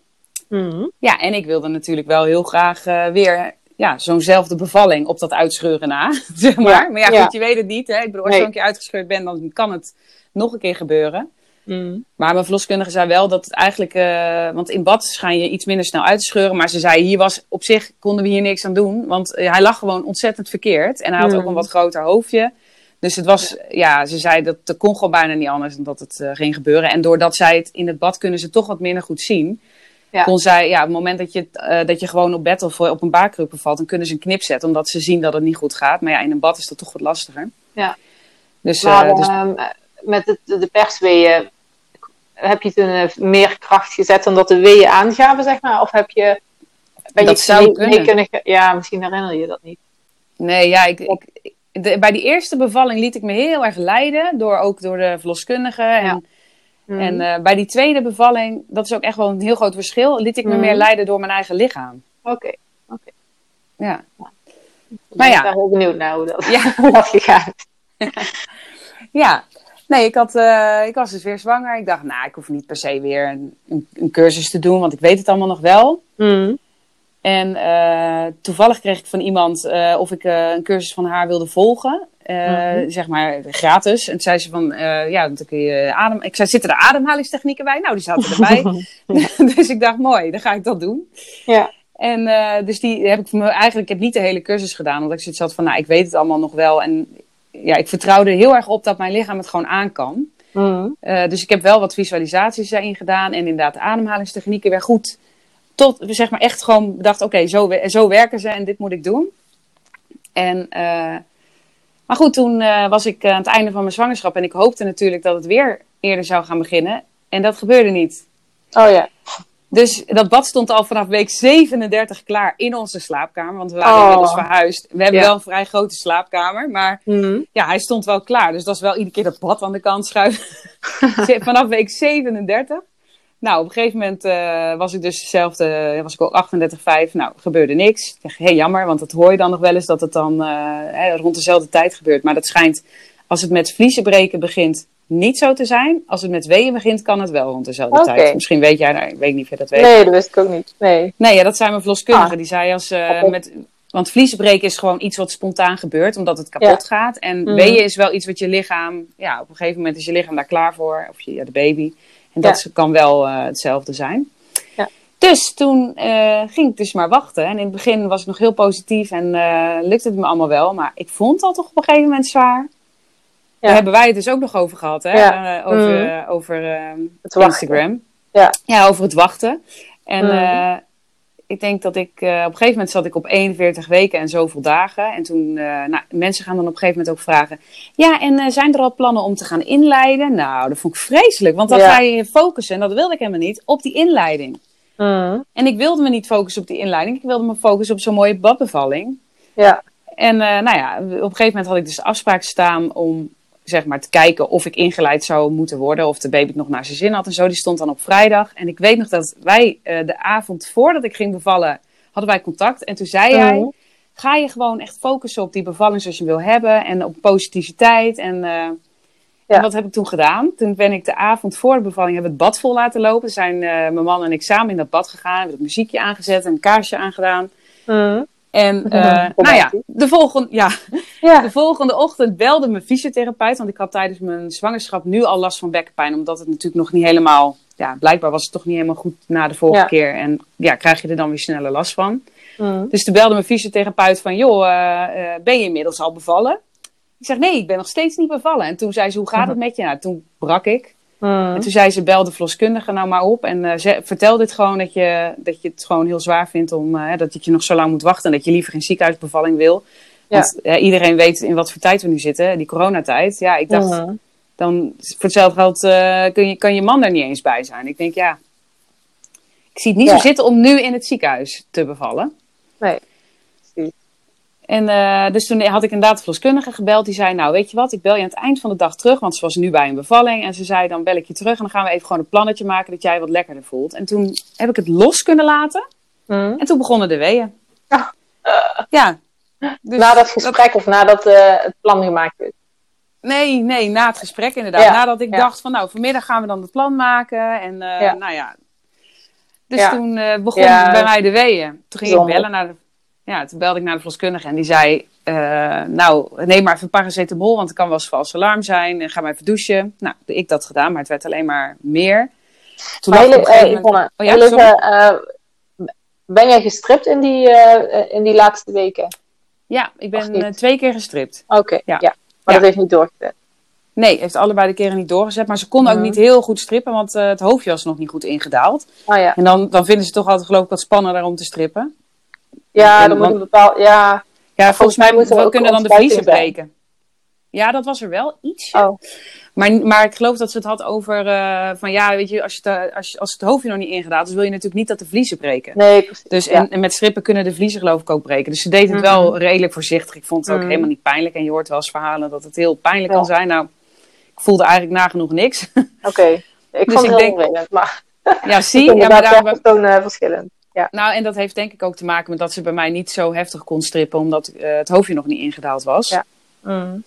Mm. Ja, en ik wilde natuurlijk wel heel graag weer ja, zo'nzelfde bevalling op dat uitscheuren na, zeg maar. Ja, Maar ja, goed, ja. je weet het niet. Hè? Ik bedoel, als Nee. je een keer uitgescheurd bent, dan kan het nog een keer gebeuren. Mm. Maar mijn verloskundige zei wel dat het eigenlijk... eh, want in bad schijn je iets minder snel uit te scheuren. Maar ze zei, hier was op zich konden we hier niks aan doen. Want eh, hij lag gewoon ontzettend verkeerd. En hij had Mm. ook een wat groter hoofdje. Dus het was, ja, ze zei dat het kon gewoon bijna niet anders dan dat het eh, ging gebeuren. En doordat zij het in het bad kunnen ze toch wat minder goed zien. Ja. Kon zij, ja, op het moment dat je, eh, dat je gewoon op bed of op een baarkruk bevalt, dan kunnen ze een knip zetten. Omdat ze zien dat het niet goed gaat. Maar ja, in een bad is dat toch wat lastiger. Ja. Dus, Maar eh, dus ehm, met het, de persweeën, heb je toen eh, meer kracht gezet omdat de weeën aangaven, zeg maar? Of heb je, ben Dat je zou mee, kunnen. Ja, misschien herinner je dat niet. Nee, ja, ik, ik, de- bij die eerste bevalling liet ik me heel erg leiden, door, ook door de verloskundige. En, Ja. Mm. en eh, bij die tweede bevalling, dat is ook echt wel een heel groot verschil, liet ik me Mhm. meer leiden door mijn eigen lichaam. Oké, Ja, ik Maar ben ja. daar heel benieuwd naar hoe dat, ja, hoe dat gegaan is. ja. Nee, ik, had, eh, ik was dus weer zwanger. Ik dacht, nou, ik hoef niet per se weer een, een, een cursus te doen, want ik weet het allemaal nog wel. Mm. En eh, toevallig kreeg ik van iemand of ik een cursus van haar wilde volgen. Eh, Mhm. Zeg maar gratis. En toen zei ze van, eh, ja, dan kun je adem... Ik zei, zitten er ademhalingstechnieken bij? Nou, die zaten erbij. dus ik dacht, mooi, dan ga ik dat doen. Ja. En eh, dus die heb ik voor me eigenlijk, ik heb niet de hele cursus gedaan. Omdat ik zoiets had van, nou, ik weet het allemaal nog wel. En ja, ik vertrouwde heel erg op dat mijn lichaam het gewoon aan kan. Eh, dus ik heb wel wat visualisaties erin gedaan. En inderdaad, ademhalingstechnieken weer goed. Tot, zeg maar, echt gewoon bedacht: oké, zo, we- zo werken ze en dit moet ik doen. En, maar goed, toen eh, was ik eh, aan het einde van mijn zwangerschap. En ik hoopte natuurlijk dat het weer eerder zou gaan beginnen. En dat gebeurde niet. Oh ja. Dus dat bad stond al vanaf week 37 klaar in onze slaapkamer. Want we waren Oh. inmiddels verhuisd. We hebben Ja. wel een vrij grote slaapkamer. Maar Mm. ja, hij stond wel klaar. Dus dat is wel iedere keer dat bad aan de kant schuiven. Vanaf week 37. Nou, op een gegeven moment eh, was ik dus dezelfde, was ik ook 38,5. Nou, gebeurde niks. Ik dacht, hé, jammer, want dat hoor je dan nog wel eens dat het dan eh, hè, rond dezelfde tijd gebeurt. Maar dat schijnt, als het met vliezenbreken begint, niet zo te zijn. Als het met weeën begint, kan het wel rond dezelfde tijd. Misschien weet jij, nou, ik weet niet of je dat weet. Nee, dat wist ik ook niet. Nee. Nee, ja, dat zijn mijn verloskundigen. Ah. Die zei als eh, Oké. met. Want vliezenbreken is gewoon iets wat spontaan gebeurt, omdat het kapot gaat. En Mhm. weeën is wel iets wat je lichaam. Ja, op een gegeven moment is je lichaam daar klaar voor. Of je, ja, de baby. En dat kan wel eh, hetzelfde zijn. Ja. Dus toen eh, ging ik dus maar wachten. En in het begin was ik nog heel positief en eh, lukte het me allemaal wel. Maar ik vond dat toch op een gegeven moment zwaar. Ja. Daar hebben wij het dus ook nog over gehad, hè? Over eh, over Het. Instagram. Ja. ja, over het wachten. En Mhm. Ik denk dat ik, eh, op een gegeven moment zat ik op 41 weken en zoveel dagen. En toen, eh, nou, mensen gaan dan op een gegeven moment ook vragen, ja, en eh, zijn er al plannen om te gaan inleiden? Nou, dat vond ik vreselijk, want dan Ja. ga je je focussen, en dat wilde ik helemaal niet, op die inleiding. Mm. En ik wilde me niet focussen op die inleiding, ik wilde me focussen op zo'n mooie badbevalling. Ja. En nou ja, op een gegeven moment had ik dus de afspraak staan om zeg maar te kijken of ik ingeleid zou moeten worden. Of de baby het nog naar zijn zin had en zo. Die stond dan op vrijdag. En ik weet nog dat wij eh, de avond voordat ik ging bevallen, hadden wij contact. En toen zei Mhm. hij, ga je gewoon echt focussen op die bevalling zoals je wil hebben. En op positiviteit. En, eh, En wat heb ik toen gedaan? Toen ben ik de avond voor de bevalling hebben het bad vol laten lopen. Zijn uh, mijn man en ik samen in dat bad gegaan. Hebben het muziekje aangezet en een kaarsje aangedaan. Mm. En uh, nou ja de, volgende, ja, ja, de volgende ochtend belde mijn fysiotherapeut. Want ik had tijdens mijn zwangerschap nu al last van bekkenpijn. Omdat het natuurlijk nog niet helemaal... Ja, blijkbaar was het toch niet helemaal goed na de vorige Ja. keer. En ja, krijg je er dan weer sneller last van. Mm. Dus toen belde mijn fysiotherapeut van... joh, eh, eh, ben je inmiddels al bevallen? Ik zeg, nee, ik ben nog steeds niet bevallen. En toen zei ze, hoe gaat het met je? Nou, toen brak ik. Mm. En toen zei ze, bel de verloskundige nou maar op. En ze, vertel dit gewoon dat je, dat je het gewoon heel zwaar vindt om... eh, dat je nog zo lang moet wachten. En dat je liever geen ziekenhuisbevalling wil. Want iedereen weet in wat voor tijd we nu zitten. Die coronatijd. Ja, ik dacht, Mhm. dan voor hetzelfde geld eh, kun je, kan je man er niet eens bij zijn. Ik denk, ja... Ik zie het niet Ja. zo zitten om nu in het ziekenhuis te bevallen. Nee. En eh, dus toen had ik inderdaad de verloskundige gebeld. Die zei, nou weet je wat, ik bel je aan het eind van de dag terug. Want ze was nu bij een bevalling. En ze zei, dan bel ik je terug. En dan gaan we even gewoon een plannetje maken dat jij wat lekkerder voelt. En toen heb ik het los kunnen laten. Mm. En toen begonnen de weeën. Ja. Ja. Dus na dat gesprek of nadat eh, het plan gemaakt is. Nee, nee, na het gesprek inderdaad. Ja, Nadat ik ja. dacht van, nou, vanmiddag gaan we dan het plan maken. En eh, Ja. nou ja. Dus toen begon Ja. bij mij de weeën. Toen ging ik Bijzonder. bellen naar de... Ja, toen belde ik naar de verloskundige en die zei... eh, nou, neem maar even paracetamol, want het kan wel eens vals alarm zijn. En ga maar even douchen. Nou, ik dat gedaan, maar het werd alleen maar meer. Toen Maar hele, eh, Yvonne, Oh ja, eh, ben jij gestript in die, eh, in die laatste weken? Ja, ik ben twee keer gestript. Oké, Ja. ja. Maar Ja. dat heeft niet doorgezet. Nee, heeft allebei de keren niet doorgezet. Maar ze konden ook Mhm. niet heel goed strippen, want het hoofdje was nog niet goed ingedaald. Oh ja, En dan, dan vinden ze toch altijd geloof ik wat spannender om te strippen. Ja dan moet een bepaald... Ja, Ja, volgens mij moet er we kunnen dan de vliezen breken. Ja, dat was er wel ietsje. oh. Maar, maar ik geloof dat ze het had over eh, van ja, weet je, als, je het, als, je- als het hoofdje nog niet ingedaald is, wil je natuurlijk niet dat de vliezen breken. Nee, precies. Dus ja. en, en met strippen kunnen de vliezen geloof ik ook breken. Dus ze deed het wel redelijk voorzichtig. Ik vond het ook Mhm. helemaal niet pijnlijk. En je hoort wel eens verhalen dat het heel pijnlijk Ja. kan zijn. Nou, ik voelde eigenlijk nagenoeg niks. Oké. Ik Dus vond het heel denk- maar ja, zie. Ja, maar daar, per persoon eh, verschillend. Ja. nou, en dat heeft denk ik ook te maken met dat ze bij mij niet zo heftig kon strippen. Omdat eh, het hoofdje nog niet ingedaald was. Ja. Mm.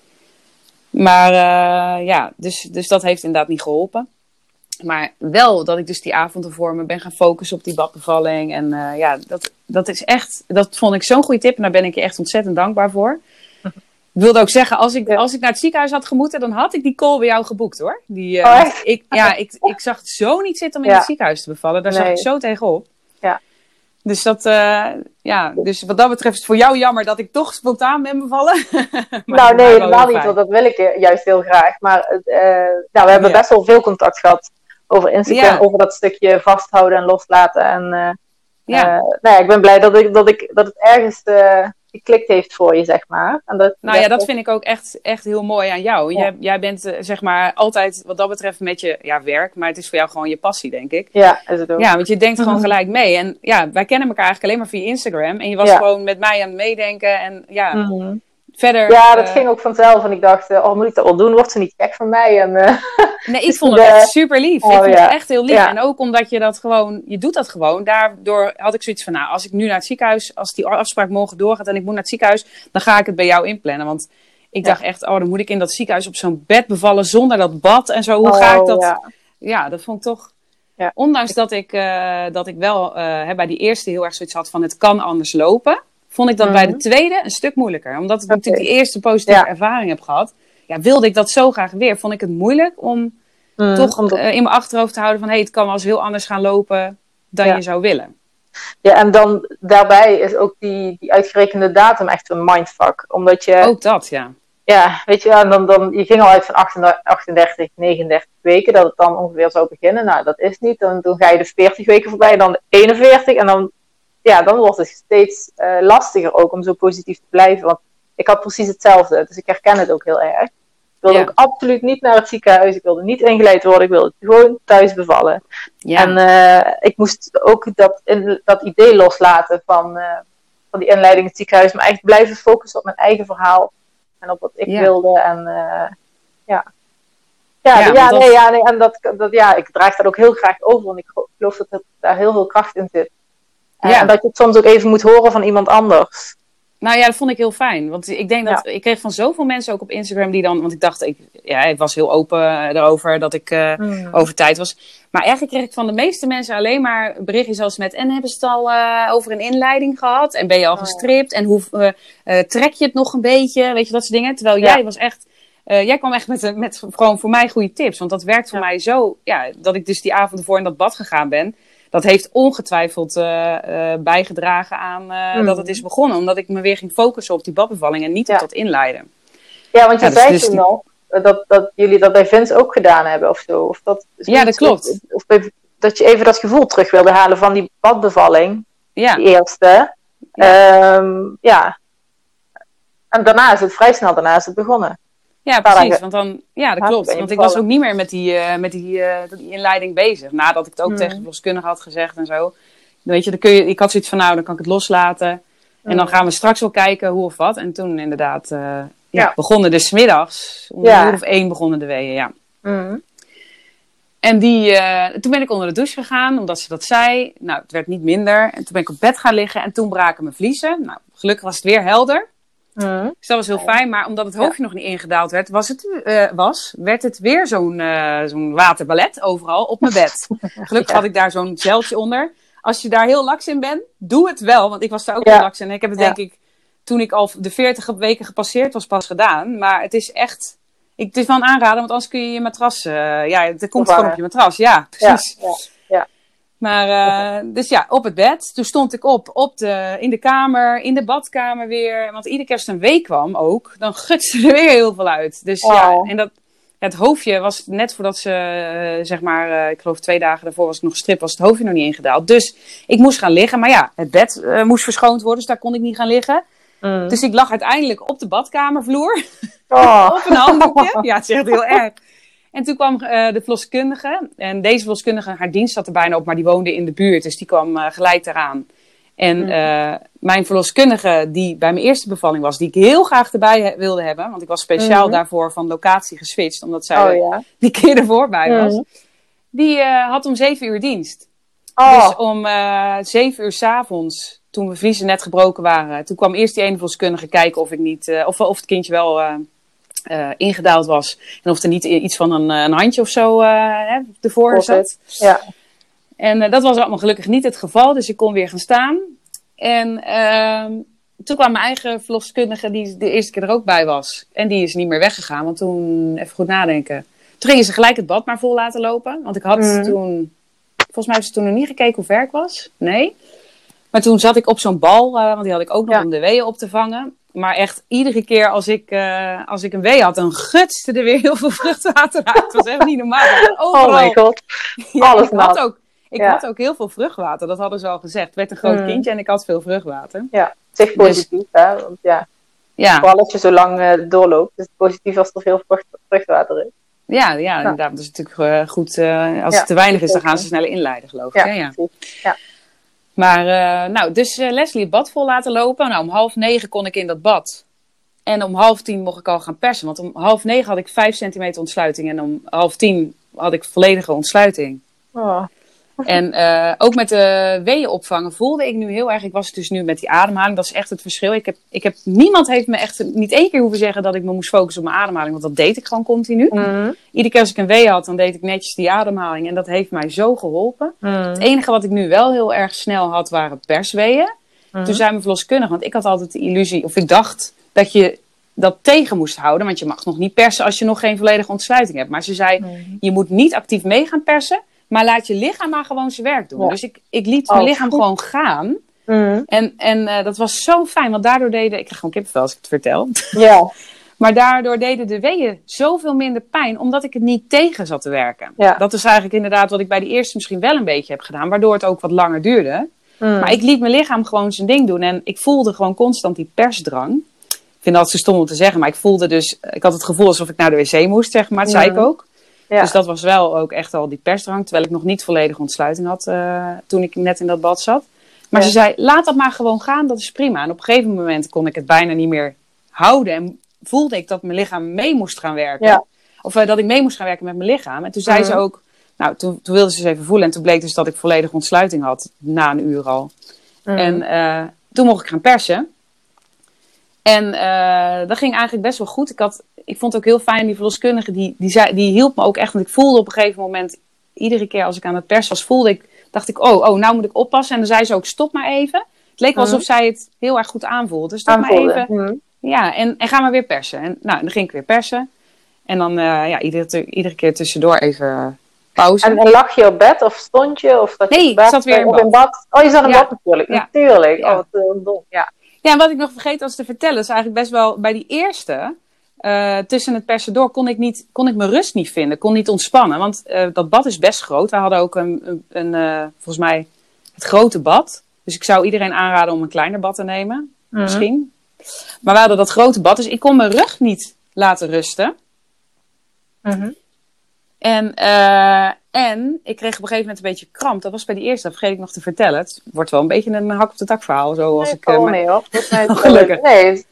Maar eh, ja, dus, dus dat heeft inderdaad niet geholpen. Maar wel dat ik dus die avond ervoor me ben gaan focussen op die badbevalling. En eh, ja, dat, dat is echt, dat vond ik zo'n goede tip. En daar ben ik je echt ontzettend dankbaar voor. Ik wilde ook zeggen, als ik, Ja. als ik naar het ziekenhuis had gemoeten, dan had ik die call bij jou geboekt hoor. Die, eh, Oh, ik, ja, ik, ik zag het zo niet zitten om in Ja. het ziekenhuis te bevallen. Daar zag ik zo tegenop. Dus dat, eh, ja, dus wat dat betreft is het voor jou jammer dat ik toch spontaan ben bevallen. Nou, nee, helemaal niet, want dat wil ik juist heel graag. Maar eh, nou, we hebben Ja. best wel veel contact gehad over Instagram, Ja. over dat stukje vasthouden en loslaten. En eh, Ja. nou ja, ik ben blij dat, ik, dat, ik, dat het ergens geklikt heeft voor je, zeg maar. En dat, Nou ja, dat vind ik ook echt, echt heel mooi aan jou. Ja. Jij, jij bent eh, zeg maar altijd wat dat betreft met je ja, werk, maar het is voor jou gewoon je passie, denk ik. Ja, is het ook. Ja, want je denkt gewoon Mhm. gelijk mee. En ja, wij kennen elkaar eigenlijk alleen maar via Instagram. En je was Ja. gewoon met mij aan het meedenken. En ja, Mhm. Verder. Ja, dat eh, ging ook vanzelf. En ik dacht, eh, oh, moet ik dat wel doen? Wordt ze niet gek van mij? En, eh, Nee, ik Dus vond het de- echt super lief. Oh, ik vond ja. het echt heel lief. Ja. En ook omdat je dat gewoon, je doet dat gewoon. Daardoor had ik zoiets van, nou, als ik nu naar het ziekenhuis, als die afspraak morgen doorgaat en ik moet naar het ziekenhuis, dan ga ik het bij jou inplannen. Want ik Ja. dacht echt, oh, dan moet ik in dat ziekenhuis op zo'n bed bevallen zonder dat bad en zo. Hoe ga oh, ik dat? Ja. Dat vond ik toch. Ja. Ondanks dat ik, dat ik wel bij die eerste heel erg zoiets had van het kan anders lopen, vond ik dat bij de Mhm. tweede een stuk moeilijker. Omdat ik natuurlijk die eerste positieve Ja. ervaring heb gehad, ja, wilde ik dat zo graag weer. Vond ik het moeilijk om Mhm, toch omdat- eh, in mijn achterhoofd te houden van hey, het kan wel eens heel anders gaan lopen dan Ja. je zou willen. Ja, en dan daarbij is ook die, die uitgerekende datum echt een mindfuck. Omdat je, Ook dat, ja. ja, weet je, en dan, dan, je ging al uit van 38, 38, 39 weken, dat het dan ongeveer zou beginnen. Nou, dat is niet. Dan, dan ga je de 40 weken voorbij, dan de 41. En dan, ja, dan wordt het steeds eh, lastiger ook om zo positief te blijven. Want ik had precies hetzelfde, dus ik herken het ook heel erg. Ik wilde Ja. ook absoluut niet naar het ziekenhuis. Ik wilde niet ingeleid worden. Ik wilde gewoon thuis bevallen. Ja, En eh, ik moest ook dat, in, dat idee loslaten van, eh, van die inleiding in het ziekenhuis. Maar echt blijven focussen op mijn eigen verhaal. En op wat ik Ja. wilde. En ja. Ja, Ja, ja, want dat- nee, ja, nee, en dat, dat, ja, ik draag dat ook heel graag over. Want ik gelo- geloof dat het, daar heel veel kracht in zit. Ja. en dat je het soms ook even moet horen van iemand anders. Nou ja, dat vond ik heel fijn. Want ik denk dat ik kreeg van zoveel mensen ook op Instagram die dan. Want ik dacht, ik, ja, ik was heel open erover dat ik uh, over tijd was. Maar eigenlijk kreeg ik van de meeste mensen alleen maar berichtjes als met. En hebben ze het al uh, over een inleiding gehad? En ben je al oh, gestript? En hoe uh, trek je het nog een beetje? Weet je, dat soort dingen. Terwijl jij was echt. jij kwam echt met, met gewoon voor mij goede tips. Want dat werkt voor mij zo. Ja, dat ik dus die avond ervoor in dat bad gegaan ben dat heeft ongetwijfeld uh, uh, bijgedragen aan uh, mm. dat het is begonnen. Omdat ik me weer ging focussen op die badbevalling en niet ja. op dat inleiden. Ja, want je ja, zei dus toen nog dat, dat jullie dat bij Vince ook gedaan hebben of zo. Of dat, ja, dat klopt. Of, of dat je even dat gevoel terug wilde halen van die badbevalling. Ja. Die eerste. Ja. Um, ja. En daarna is het vrij snel daarna is het begonnen. Ja, precies. Want dan, ja, dat klopt. Want ik was ook niet meer met die, uh, met die, uh, die inleiding bezig. Nadat ik het ook mm. tegen de verloskundige had gezegd en zo. Weet je, dan kun je, ik had zoiets van, nou, dan kan ik het loslaten. En dan mm. gaan we straks wel kijken hoe of wat. En toen inderdaad, uh, ja, ja. begonnen de smiddags. Om ja. uur of één begonnen de weeën, ja. Mm. En die, toen ben ik onder de douche gegaan, omdat ze dat zei. Nou, het werd niet minder. En toen ben ik op bed gaan liggen en toen braken mijn vliezen. Nou, gelukkig was het weer helder. Mm. Dus dat was heel fijn. Maar omdat het hoofdje nog niet ingedaald werd, was het, uh, was, werd het weer zo'n uh, zo'n waterballet overal op mijn bed. Gelukkig had ik daar zo'n zeiltje onder. Als je daar heel laks in bent, doe het wel. Want ik was daar ook heel laks in. En ik heb het denk ik, toen ik al de 40 weken gepasseerd was, pas gedaan. Maar het is echt... Ik, het is wel een aanrader, want anders kun je je matras... Uh, ja, het komt gewoon op je matras. Ja, precies. Maar, uh, dus ja, op het bed. Toen stond ik op, op de, in de kamer, in de badkamer weer. Want iedere keer als een week kwam ook, dan gutste er weer heel veel uit. Dus ja, en dat, het hoofdje was net voordat ze, uh, zeg maar, uh, ik geloof twee dagen daarvoor was ik nog gestript, was het hoofdje nog niet ingedaald. Dus ik moest gaan liggen. Maar ja, het bed moest verschoond worden, dus daar kon ik niet gaan liggen. Mm. Dus ik lag uiteindelijk op de badkamervloer. Oh. op een handdoekje. Ja, het is echt heel erg. En toen kwam uh, de verloskundige. En deze verloskundige, haar dienst zat er bijna op, maar die woonde in de buurt. Dus die kwam uh, gelijk eraan. En uh, mijn verloskundige, die bij mijn eerste bevalling was, die ik heel graag erbij wilde hebben. Want ik was speciaal mm daarvoor van locatie geswitcht, omdat zij oh, ja. die keer ervoor bij was. Mm Die had om zeven uur dienst. Oh. Dus om zeven uur s'avonds, toen we vliezen net gebroken waren, toen kwam eerst die ene verloskundige kijken of ik niet, of, of het kindje wel uh, ingedaald was. En of er niet iets van een, een handje of zo uh, ervoor zat. Ja. En dat was allemaal gelukkig niet het geval. Dus ik kon weer gaan staan. En ehm, toen kwam mijn eigen verloskundige, die de eerste keer er ook bij was. En die is niet meer weggegaan. Want toen, even goed nadenken. Toen gingen ze gelijk het bad maar vol laten lopen. Want ik had mm. toen, volgens mij hebben ze toen nog niet gekeken hoe ver ik was. Nee. Maar toen zat ik op zo'n bal, want die had ik ook nog om de weeën op te vangen. Maar echt iedere keer als ik, uh, als ik een wee had, dan gutste er weer heel veel vruchtwater uit. Het was echt niet normaal. Overal. Oh my god. Ja, Alles ik had ook, ik had ook heel veel vruchtwater, dat hadden ze al gezegd. Het werd een groot mm. kindje en ik had veel vruchtwater. Ja, het is positief dus, hè. Want ja, ja. Vooral als je zo lang uh, doorloopt. Dus het positief als er veel vrucht, vruchtwater is. Ja, ja, ja. inderdaad. Dat is natuurlijk uh, goed. Als het te weinig is, dan gaan ze sneller inleiden, geloof ik. Ja. Maar, uh, nou, dus uh, Leslie het bad vol laten lopen. Nou, om half negen kon ik in dat bad. En om half tien mocht ik al gaan persen. Want om half negen had ik vijf centimeter ontsluiting. En om half tien had ik volledige ontsluiting. Oh. En uh, ook met de weeën opvangen voelde ik nu heel erg. Ik was dus nu met die ademhaling. Dat is echt het verschil. Ik heb, ik heb, niemand heeft me echt niet één keer hoeven zeggen dat ik me moest focussen op mijn ademhaling. Want dat deed ik gewoon continu. Mm. Iedere keer als ik een wee had, dan deed ik netjes die ademhaling. En dat heeft mij zo geholpen. Mm. Het enige wat ik nu wel heel erg snel had, waren persweeën. Mm. Toen zijn we verloskundig. Want ik had altijd de illusie, of ik dacht dat je dat tegen moest houden. Want je mag nog niet persen als je nog geen volledige ontsluiting hebt. Maar ze zei, je moet niet actief mee gaan persen. Maar laat je lichaam maar gewoon zijn werk doen. Dus ik, ik liet mijn oh, lichaam gewoon gaan. Mm. En, en uh, dat was zo fijn, want daardoor deden... Ik krijg gewoon kippenvel als ik het vertel. Ja. maar daardoor deden de weeën zoveel minder pijn, omdat ik het niet tegen zat te werken. Ja. Dat is eigenlijk inderdaad wat ik bij de eerste misschien wel een beetje heb gedaan, waardoor het ook wat langer duurde. Mm. Maar ik liet mijn lichaam gewoon zijn ding doen en ik voelde gewoon constant die persdrang. Ik vind dat zo stom om te zeggen, maar ik voelde dus... Ik had het gevoel alsof ik naar de wc moest, zeg maar. Dat zei ik ook. Dus dat was wel ook echt al die persdrang. Terwijl ik nog niet volledige ontsluiting had uh, toen ik net in dat bad zat. Maar ze zei, laat dat maar gewoon gaan, dat is prima. En op een gegeven moment kon ik het bijna niet meer houden. En voelde ik dat mijn lichaam mee moest gaan werken. Ja. Of uh, dat ik mee moest gaan werken met mijn lichaam. En toen zei ze mhm. ook, nou, toen, toen wilde ze eens even voelen. En toen bleek dus dat ik volledige ontsluiting had, na een uur al. Mhm. En uh, toen mocht ik gaan persen. En eh, dat ging eigenlijk best wel goed. Ik, had, ik vond het ook heel fijn, die verloskundige, die, die, zei, die hielp me ook echt. Want ik voelde op een gegeven moment, iedere keer als ik aan het pers was, voelde ik, dacht ik, oh, oh, nou moet ik oppassen. En dan zei ze ook, stop maar even. Het leek alsof Mhm. zij het heel erg goed aanvoelde. Dus stop maar even. Mhm. Ja, en, en ga maar weer persen. En nou, dan ging ik weer persen. En dan uh, ja, iedere, iedere keer tussendoor even pauze. En, en, lag je op bed of stond je? Of dat nee, je ik zat weer in bad. in bad. Oh, je zat in ja. bad natuurlijk. Ja. Natuurlijk. Ja. Oh, wat uh, dom. Ja. ja, en wat ik nog vergeten was te vertellen, is eigenlijk best wel bij die eerste. Uh, tussen het persen door kon ik, niet, kon ik mijn rust niet vinden, kon niet ontspannen. Want uh, dat bad is best groot. We hadden ook een, een, een uh, volgens mij het grote bad. Dus ik zou iedereen aanraden om een kleiner bad te nemen. Mm -hmm. Misschien. Maar we hadden dat grote bad, dus ik kon mijn rug niet laten rusten. Mm -hmm. En, en ik kreeg op een gegeven moment een beetje kramp. Dat was bij die eerste, dat vergeet ik nog te vertellen. Het wordt wel een beetje een hak op de tak verhaal. Zo als nee, ik, nee hoor. Gelukkig. Nee,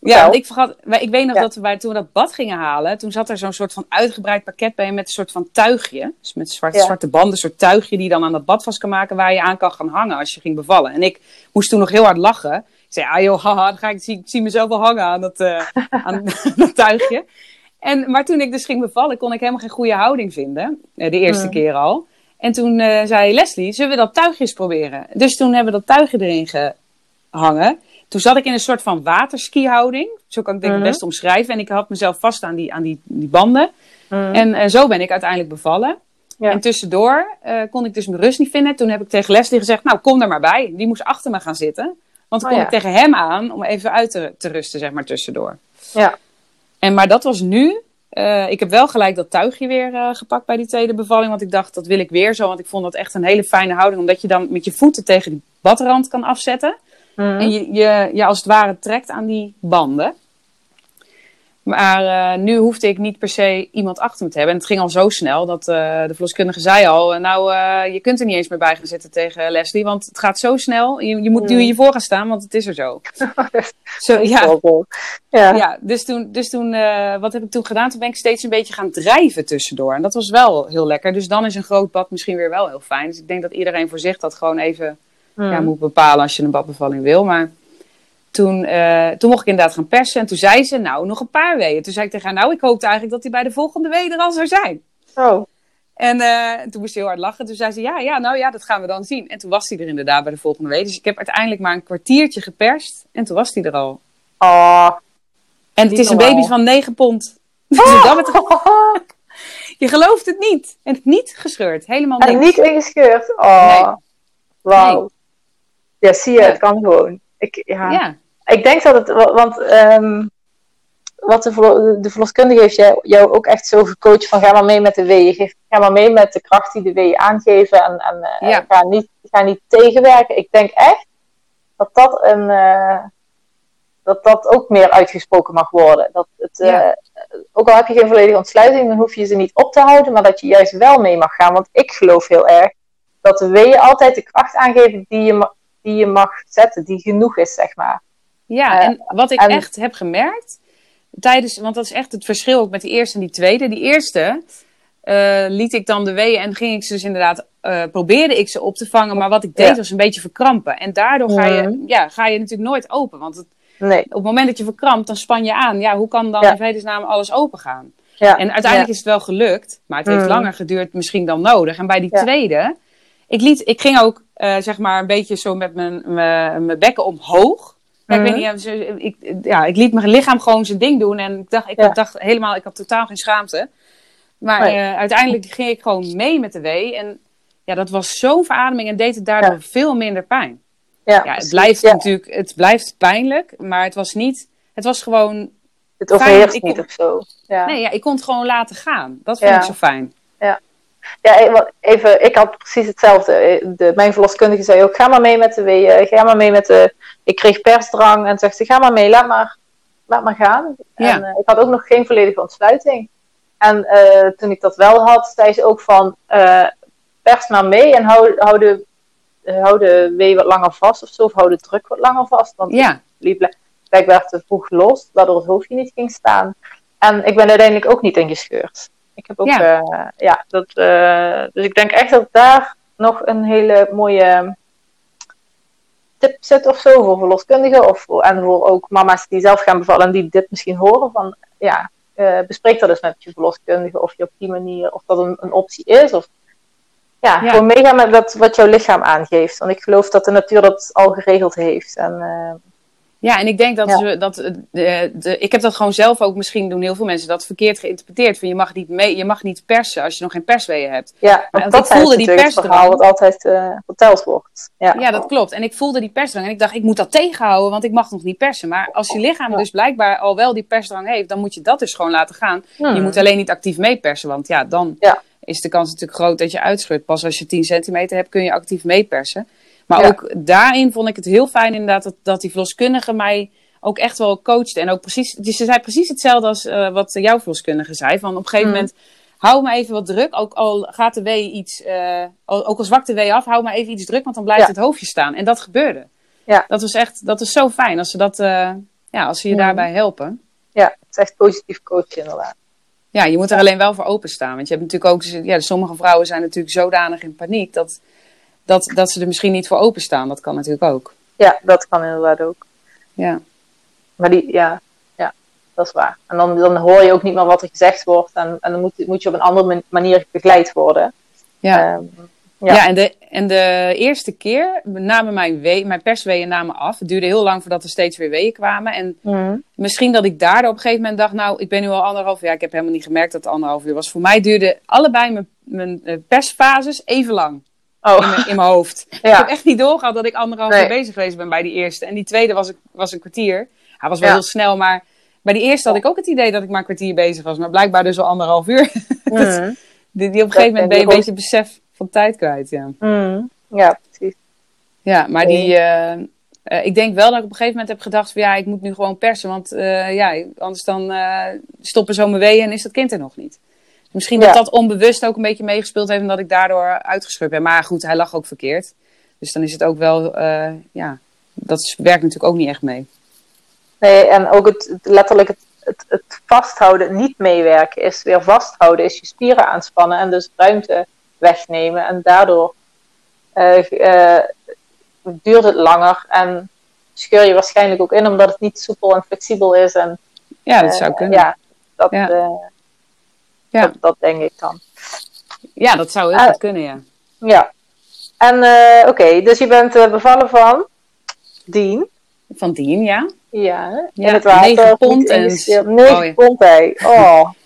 ja, ik, vergat, ik weet nog ja. dat we bij, toen we dat bad gingen halen, toen zat er zo'n soort van uitgebreid pakket bij met een soort van tuigje. Dus met zwarte, ja. zwarte banden, een soort tuigje die dan aan dat bad vast kan maken waar je aan kan gaan hangen als je ging bevallen. En ik moest toen nog heel hard lachen. Ik zei, ah joh, haha, dan ga ik, zie, ik zie mezelf wel hangen aan dat, uh, aan dat tuigje. En, maar toen ik dus ging bevallen, kon ik helemaal geen goede houding vinden. De eerste keer al. En toen uh, zei Leslie, zullen we dat tuigje eens proberen? Dus toen hebben we dat tuigje erin gehangen. Toen zat ik in een soort van waterski-houding. Zo kan ik denk ik Mhm. het best omschrijven. En ik had mezelf vast aan die, aan die, die banden. Mm. En, zo ben ik uiteindelijk bevallen. Ja. En tussendoor uh, kon ik dus mijn rust niet vinden. Toen heb ik tegen Leslie gezegd, nou kom er maar bij. Die moest achter me gaan zitten. Want toen Oh, kon ja. ik tegen hem aan om even uit te, te rusten, zeg maar, tussendoor. Ja. En, maar dat was nu. Uh, ik heb wel gelijk dat tuigje weer uh, gepakt bij die tweede bevalling. Want ik dacht, dat wil ik weer zo. Want ik vond dat echt een hele fijne houding. Omdat je dan met je voeten tegen die badrand kan afzetten. Mhm. En je, je, je als het ware trekt aan die banden. Maar uh, nu hoefde ik niet per se iemand achter me te hebben. En het ging al zo snel dat uh, de verloskundige zei al... Nou, uh, je kunt er niet eens meer bij gaan zitten tegen Leslie. Want het gaat zo snel. Je, je moet nu hiervoor gaan staan, want het is er zo. zo ja. ja. ja, dus toen, dus toen wat heb ik toen gedaan? Toen ben ik steeds een beetje gaan drijven tussendoor. En dat was wel heel lekker. Dus dan is een groot bad misschien weer wel heel fijn. Dus ik denk dat iedereen voor zich dat gewoon even Mm. ja, moet bepalen als je een badbevalling wil. Maar toen, uh, toen mocht ik inderdaad gaan persen. En toen zei ze, nou, nog een paar weeën. Toen zei ik tegen haar, nou, ik hoopte eigenlijk dat hij bij de volgende wee er al zou zijn. Oh. En uh, toen moest hij heel hard lachen. Toen zei ze, ja, ja, nou ja, dat gaan we dan zien. En toen was hij er inderdaad bij de volgende wee. Dus ik heb uiteindelijk maar een kwartiertje geperst. En toen was hij er al. Oh. En het is een baby van 9 pond. Dus Oh. dat betreft, je gelooft het niet. En het niet gescheurd. Helemaal niks. En niet ingescheurd. Oh. Nee. Wauw. Nee. Ja, zie je, Ja. het kan gewoon. Ik, ja. Ja, ik denk dat het, wa- want ehm, wat de, verlo- de verloskundige heeft jou, jou ook echt zo gecoacht van ga maar mee met de weeën. Ga maar mee met de kracht die de weeën aangeven en, en eh, Ja. ga, niet, ga niet tegenwerken. Ik denk echt dat dat een, eh, dat dat ook meer uitgesproken mag worden. Dat het, eh, ook al heb je geen volledige ontsluiting, dan hoef je ze niet op te houden, maar dat je juist wel mee mag gaan. Want ik geloof heel erg dat de weeën altijd de kracht aangeven die je, die je mag zetten, die genoeg is, zeg maar. Ja, Eh, en wat ik en- echt heb gemerkt tijdens, want dat is echt het verschil ook met die eerste en die tweede. Die eerste eh, liet ik dan de weeën en ging ik ze dus inderdaad, eh, probeerde ik ze op te vangen, maar wat ik deed Ja. was een beetje verkrampen. En daardoor ga je, Mhm. ja, ga je natuurlijk nooit open, want het, Nee. op het moment dat je verkrampt, dan span je aan. Ja, hoe kan dan Ja. in vredesnaam alles open gaan? Ja. En uiteindelijk is het wel gelukt, maar het heeft Mhm. langer geduurd misschien dan nodig. En bij die tweede, ik, liet, ik ging ook eh, zeg maar een beetje zo met mijn, mijn, mijn bekken omhoog. Ja, ik Mhm. weet niet, ja, zo- ik, ja, ik liet mijn lichaam gewoon zijn ding doen. En ik dacht, ik Ja. dacht helemaal, ik had totaal geen schaamte. Maar Nee. eh, uiteindelijk ging ik gewoon mee met de wee. En ja, dat was zo'n verademing en deed het daardoor Ja. veel minder pijn. Ja, het blijft natuurlijk, het blijft pijnlijk, maar het was niet, het was gewoon, Het overheerst niet of zo. Ja. nee, ja, ik kon het gewoon laten gaan. Dat vond ik zo fijn. Ja, e- even, ik had precies hetzelfde. Eh, De, mijn verloskundige zei ook, ga maar mee met de weeën, ga maar mee met de... Ik kreeg persdrang en zegt ze, ga maar mee, laat maar, laat maar gaan. Ja. En eh, ik had ook nog geen volledige ontsluiting. En eh, toen ik dat wel had, zei ze ook van, eh, pers maar mee en hou, hou, de, eh, hou de wee wat langer vast of zo, of hou de druk wat langer vast. Want Ja, liep bl- blijkbaar te vroeg los, waardoor het hoofdje niet ging staan. En ik ben uiteindelijk ook niet ingescheurd. Ik heb ook, Ja. ja, ja dat, eh, dus ik denk echt dat daar nog een hele mooie tip zit of zo voor verloskundigen of en voor ook mama's die zelf gaan bevallen en die dit misschien horen van ja, uh, bespreek dat dus met je verloskundige of je op die manier of dat een, een optie is of ja, gewoon meegaan met dat, wat jouw lichaam aangeeft. Want ik geloof dat de natuur dat al geregeld heeft. En, ja, en ik denk dat, ja. dat de, de, ik heb dat gewoon zelf ook, misschien doen heel veel mensen dat verkeerd geïnterpreteerd. Van je mag niet mee, je mag niet persen als je nog geen persweeën hebt. Ja, maar dat ik voelde die persdrang. wat altijd uh, verteld wordt. Ja. ja, dat klopt. En ik voelde die persdrang en ik dacht, ik moet dat tegenhouden, want ik mag nog niet persen. Maar als je lichaam dus blijkbaar al wel die persdrang heeft, dan moet je dat dus gewoon laten gaan. Hmm. Je moet alleen niet actief meepersen, want ja, dan is de kans natuurlijk groot dat je uitscheurt. Pas als je 10 centimeter hebt, kun je actief meepersen. Maar ja. ook daarin vond ik het heel fijn inderdaad dat, dat die verloskundige mij ook echt wel coachte. En ook precies, dus ze zei precies hetzelfde als uh, wat jouw verloskundige zei. Van op een gegeven mm. moment, hou me even wat druk. Ook al gaat de wee iets, uh, ook al zwakt de wee af, hou me even iets druk, want dan blijft ja. het hoofdje staan. En dat gebeurde. Ja. Dat was echt, dat is zo fijn als ze dat, uh, ja, als ze je mm. daarbij helpen. Ja, het is echt positief coachen inderdaad. Ja, je moet er alleen wel voor openstaan. Want je hebt natuurlijk ook, ja, sommige vrouwen zijn natuurlijk zodanig in paniek dat dat, dat ze er misschien niet voor openstaan. Dat kan natuurlijk ook. Ja, dat kan inderdaad ook. Ja. Maar die, ja, ja dat is waar. En dan, dan hoor je ook niet meer wat er gezegd wordt. En, en dan moet, moet je op een andere manier begeleid worden. Ja. Um, ja. ja, en, de, en de eerste keer namen mijn, wee, mijn persweeën namen af. Het duurde heel lang voordat er steeds weer weeën kwamen. En mm. misschien dat ik daardoor op een gegeven moment dacht... nou, ik ben nu al anderhalf jaar. Ik heb helemaal niet gemerkt dat het anderhalf uur was. Voor mij duurde allebei mijn, mijn eh, persfases even lang. Oh. In, mijn, hoofd. Ja. Ik heb echt niet doorgehad dat ik anderhalf nee. uur bezig geweest ben bij die eerste. En die tweede was, was een kwartier. Hij was wel ja. heel snel, maar bij die eerste had ik ook het idee dat ik maar een kwartier bezig was. Maar blijkbaar dus al anderhalf uur. Mm. die, die, op een gegeven moment ben je een beetje besef van tijd kwijt. Ja, mm. ja precies. Ja, maar die... Uh, uh, ik denk wel dat ik op een gegeven moment heb gedacht van ja, ik moet nu gewoon persen. Want uh, ja, anders dan stoppen zo mijn weeën en is dat kind er nog niet. Misschien dat ja. dat onbewust ook een beetje meegespeeld heeft en dat ik daardoor uitgeschud ben. Maar goed, hij lag ook verkeerd. Dus dan is het ook wel, uh, ja, dat werkt natuurlijk ook niet echt mee. Nee, en ook het, het letterlijk het, het, het, vasthouden, niet meewerken, is weer vasthouden, is je spieren aanspannen en dus ruimte wegnemen. En daardoor uh, uh, duurt het langer en scheur je waarschijnlijk ook in, omdat het niet soepel en flexibel is. En, ja, dat zou kunnen. Ja, dat, ja. Ja. Dat, dat, denk ik dan. Ja, dat zou heel uh, goed kunnen, ja. Ja. En uh, oké, okay, dus je bent uh, bevallen van Dien. Van Dien, ja. Ja, ja in het water. 9 pond en... 9 oh, ja. pond, hé. Oh.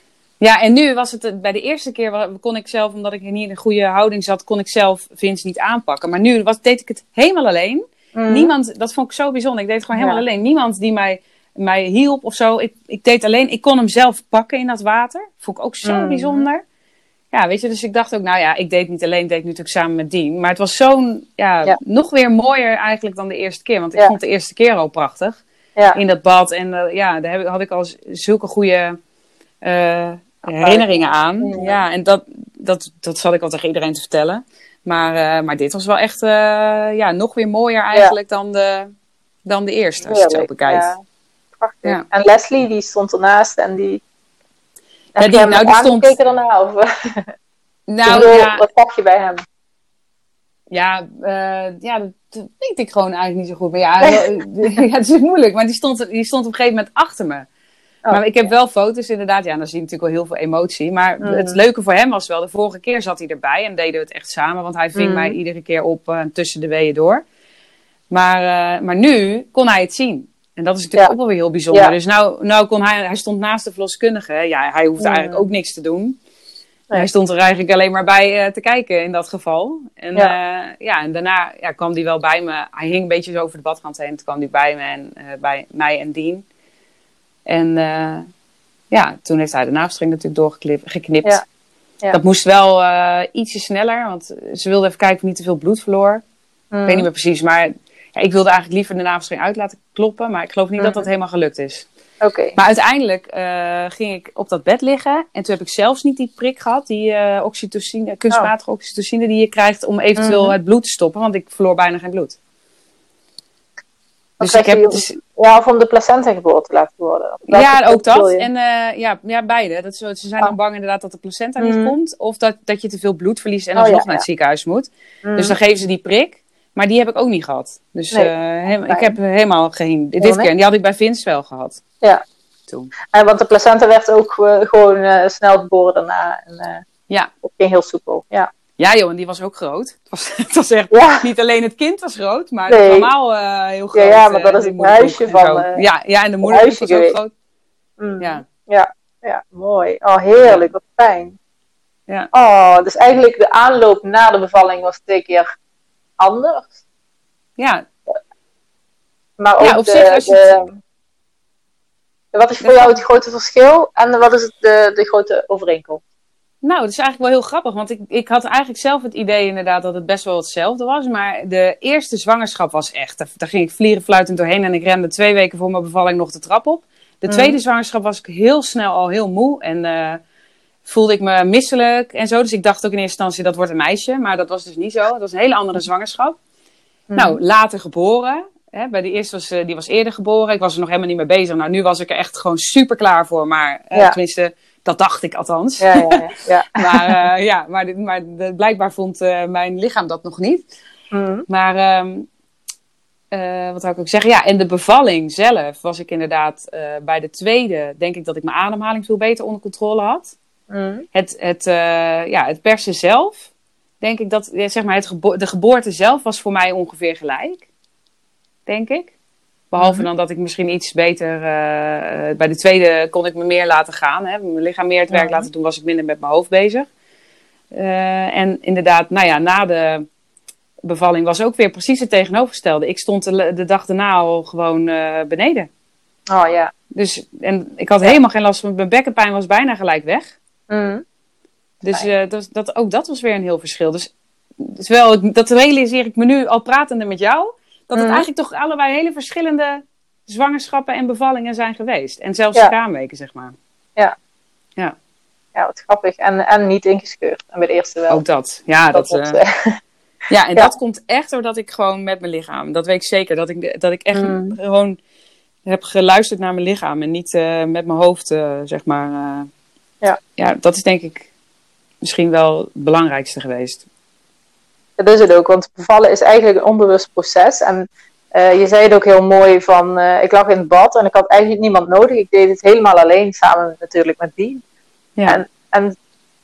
Ja, en nu was het bij de eerste keer, kon ik zelf, omdat ik niet in een goede houding zat, kon ik zelf Vince niet aanpakken. Maar nu was, deed ik het helemaal alleen. Mm. Niemand, dat vond ik zo bijzonder. Ik deed het gewoon helemaal ja. alleen. Niemand die mij mij hielp of zo. Ik, ik deed alleen, ik kon hem zelf pakken in dat water. Vond ik ook zo Mhm. mm. bijzonder. Ja, weet je, dus ik dacht ook, nou ja, ik deed niet alleen, ik deed natuurlijk samen met Dien. Maar het was zo'n, ja, Ja. nog weer mooier eigenlijk dan de eerste keer. Want ik Ja. vond de eerste keer al prachtig Ja. in dat bad. En eh, ja, daar heb had ik al zulke goede eh, herinneringen aan. Ja. En dat, dat, dat zat ik al tegen iedereen te vertellen. Maar, eh, maar dit was wel echt, ja, nog weer mooier eigenlijk dan, de, dan de eerste, als je het zo bekijkt. Ja. Prachtig. Ja. En Leslie, die stond ernaast en die... Heb die- nou, die stond- daarna? Of, Nou, bedoel, ja, Wat zag je bij hem? Ja, eh, ja, dat weet ik gewoon eigenlijk niet zo goed. Maar ja, ja, het is moeilijk. Maar die stond, die stond op een gegeven moment achter me. Oh, maar ik heb wel foto's inderdaad. Ja, dan zie je natuurlijk wel heel veel emotie. Maar Mm. het leuke voor hem was wel, de vorige keer zat hij erbij en deden we het echt samen. Want hij ving Mm. mij iedere keer op eh, tussen de weeën door. Maar, eh, maar nu kon hij het zien. En dat is natuurlijk Ja. ook wel weer heel bijzonder. Ja. Dus nou, nou kon hij, hij stond naast de verloskundige. Ja, hij hoefde Mm. eigenlijk ook niks te doen. Nee. Hij stond er eigenlijk alleen maar bij eh, te kijken in dat geval. En Ja. ja, ja, en daarna ja, kwam hij wel bij me. Hij hing een beetje zo over de badkant heen. Toen kwam hij bij me en eh, bij mij en Dien. En eh, ja, toen heeft hij de navelstreng natuurlijk doorgeknipt. Ja. Ja. Dat moest wel eh, ietsje sneller, want ze wilde even kijken of niet te veel bloed verloor. Mm. Ik weet niet meer precies, maar ja, ik wilde eigenlijk liever de navelstreng uit laten kloppen. Maar ik geloof niet dat Mhm. dat helemaal gelukt is. Oké. Maar uiteindelijk eh, ging ik op dat bed liggen. En toen heb ik zelfs niet die prik gehad, die eh, oxytocine, kunstmatige oxytocine die je krijgt om eventueel Oh. Mhm. het bloed te stoppen. Want ik verloor bijna geen bloed. Dus ik heb, je? dus, Ja, of om de placenta geboren te laten worden. Ja, ook dat. En eh, ja, ja, beide. Dat, ze zijn dan bang inderdaad dat de placenta Mhm. niet komt. Of dat, dat je te veel bloed verliest en Oh, alsnog ja, naar het ja. ziekenhuis moet. Mm. Dus dan geven ze die prik. Maar die heb ik ook niet gehad. Dus Nee. eh, he- ik heb helemaal geen. Dit nee. keer. Die had ik bij Vince wel gehad. Ja. Toen. En want de placenta werd ook eh, gewoon eh, snel geboren daarna. En, eh, Ja. Het ging heel soepel. Ja. Ja, joh, en die was ook groot. Het was, het was echt. Ja. Niet alleen het kind was groot, maar Nee. het allemaal eh, heel groot. ja, maar eh, dat is het moederkoek huisje van, eh, ja, ja, en de huisje was ook groot. Mm. Ja. Ja. ja, mooi. Oh, heerlijk. Wat fijn. Ja. Oh, dus eigenlijk de aanloop na de bevalling was twee keer anders. ja, Maar ook Ja, op de, zich, als je de- wat is voor jou het grote verschil en wat is de, de grote overeenkomst? Nou, dat is eigenlijk wel heel grappig, want ik, ik had eigenlijk zelf het idee inderdaad dat het best wel hetzelfde was. Maar de eerste zwangerschap was echt, daar, daar ging ik vliegen fluitend doorheen en ik rende twee weken voor mijn bevalling nog de trap op. De Mhm. tweede zwangerschap was ik heel snel al heel moe en eh, voelde ik me misselijk en zo. Dus ik dacht ook in eerste instantie dat wordt een meisje, maar dat was dus niet zo. Het was een hele andere zwangerschap. Nou, later geboren. Hè, bij de eerste was, eh, die was eerder geboren. Ik was er nog helemaal niet mee bezig. Nou, nu was ik er echt gewoon super klaar voor. Maar eh, tenminste, dat dacht ik althans. Ja, ja, ja. Maar, eh, ja, maar, maar de- blijkbaar vond mijn lichaam dat nog niet. Mhm. Maar ehm, eh, wat zou ik ook zeggen? Ja, en de bevalling zelf was ik inderdaad bij de tweede, denk ik dat ik mijn ademhaling veel beter onder controle had. Mhm. Het, het, eh, ja, het persen zelf, denk ik dat, zeg maar, het gebo- de geboorte zelf was voor mij ongeveer gelijk. Denk ik. Behalve Mhm. dan dat ik misschien iets beter. eh, bij de tweede kon ik me meer laten gaan. Hè? Mijn lichaam meer het werk laten doen, was ik minder met mijn hoofd bezig. Eh, en inderdaad, nou ja, na de bevalling was ook weer precies het tegenovergestelde. Ik stond de, de dag daarna al gewoon beneden. Oh ja. Dus, en ik had helemaal geen last van mijn bekkenpijn, was bijna gelijk weg. Mhm. Dus eh, dat, dat, ook dat was weer een heel verschil. Dus, dus wel, dat realiseer ik me nu al pratende met jou. Dat het Mhm. eigenlijk toch allebei hele verschillende zwangerschappen en bevallingen zijn geweest. En zelfs Ja. kraamweken, zeg maar. Ja, wat grappig. En, en niet ingescheurd. En bij de eerste wel. Ook dat. Ja, dat, dat, eh, ja en ja. dat komt echt doordat ik gewoon met mijn lichaam. Dat weet ik zeker. Dat ik, dat ik echt Mm. gewoon heb geluisterd naar mijn lichaam. En niet eh, met mijn hoofd, zeg maar. Ja. ja, dat is denk ik misschien wel het belangrijkste geweest. Dat is het ook, want bevallen is eigenlijk een onbewust proces. En eh, je zei het ook heel mooi van, eh, ik lag in het bad en ik had eigenlijk niemand nodig. Ik deed het helemaal alleen, samen natuurlijk met die. Ja. En, en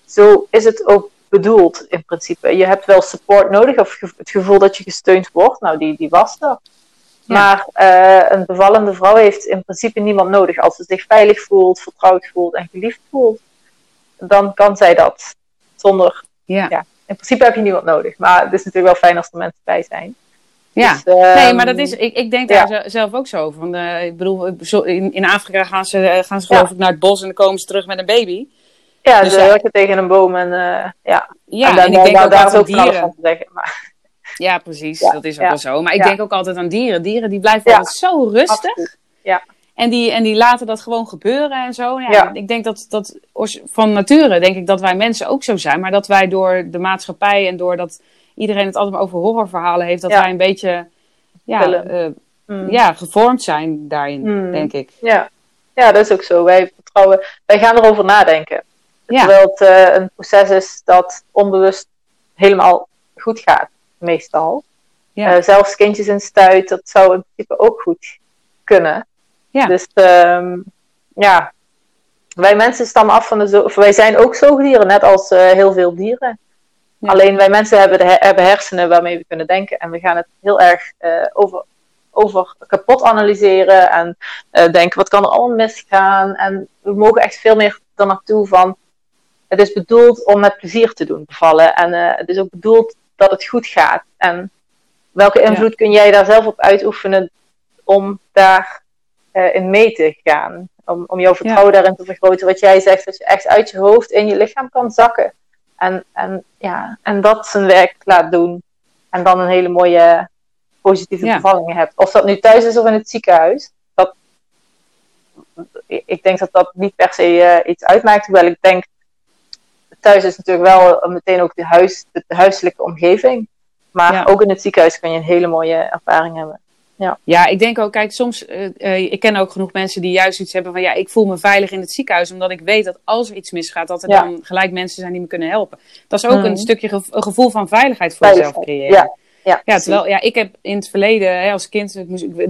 zo is het ook bedoeld in principe. Je hebt wel support nodig of ge- het gevoel dat je gesteund wordt. Nou, die, die was er. Maar eh, een bevallende vrouw heeft in principe niemand nodig. Als ze zich veilig voelt, vertrouwd voelt en geliefd voelt, dan kan zij dat zonder ja. ja. in principe heb je niemand nodig. Maar het is natuurlijk wel fijn als er mensen bij zijn. Ja. Dus, ehm, Nee, maar dat is, ik, ik denk daar ze- zelf ook zo over. Want, eh, ik bedoel, zo- in, in Afrika gaan ze, eh, gaan ze geloof ik naar het bos en dan komen ze terug met een baby. Ja, dus ze werken tegen een boom en eh, ja. Ja, en, dan, en ik denk ook daar altijd ook dieren. van te zeggen. Maar, Ja, precies. Ja, Dat is ook ja. wel zo. Maar ik denk ook altijd aan dieren. Dieren die blijven altijd zo rustig. absoluut. Ja. En die, en die laten dat gewoon gebeuren en zo. Ja, Ja. Ik denk dat, dat van nature denk ik dat wij mensen ook zo zijn. Maar dat wij door de maatschappij en doordat iedereen het altijd maar over horrorverhalen heeft, dat Ja. wij een beetje ja, eh, Mm. ja, gevormd zijn daarin, Mm. denk ik. Ja. ja, dat is ook zo. Wij vertrouwen, wij gaan erover nadenken. Terwijl het eh, een proces is dat onbewust helemaal goed gaat, meestal. Ja. Eh, zelfs kindjes in stuit, dat zou in principe ook goed kunnen. Ja. Dus ehm, ja, wij mensen stammen af van de zo wij zijn ook zoogdieren, net als eh, heel veel dieren. Ja. Alleen wij mensen hebben, he- hebben hersenen waarmee we kunnen denken en we gaan het heel erg eh, over, over kapot analyseren en eh, denken wat kan er allemaal misgaan. En we mogen echt veel meer er naartoe van het is bedoeld om met plezier te doen bevallen en het is ook bedoeld dat het goed gaat. En welke invloed kun jij daar zelf op uitoefenen om daar eh, in mee te gaan? Om, om jouw vertrouwen daarin te vergroten. Wat jij zegt, dat je echt uit je hoofd in je lichaam kan zakken. En, en, ja, en dat zijn werk laat doen. En dan een hele mooie positieve Ja. bevalling hebt. Of dat nu thuis is of in het ziekenhuis. Dat, ik denk dat dat niet per se eh, iets uitmaakt. Hoewel ik denk, thuis is natuurlijk wel meteen ook de, huis, de, de huiselijke omgeving. Maar Ja. ook in het ziekenhuis kan je een hele mooie ervaring hebben. Ja, ik denk ook, kijk, soms, eh, ik ken ook genoeg mensen die juist iets hebben van, ja, ik voel me veilig in het ziekenhuis, omdat ik weet dat als er iets misgaat, dat er Ja. dan gelijk mensen zijn die me kunnen helpen. Dat is ook Mhm. een stukje gev- een gevoel van veiligheid voor jezelf creëren. ja. Ja, ja terwijl ja, ik heb in het verleden hè, als kind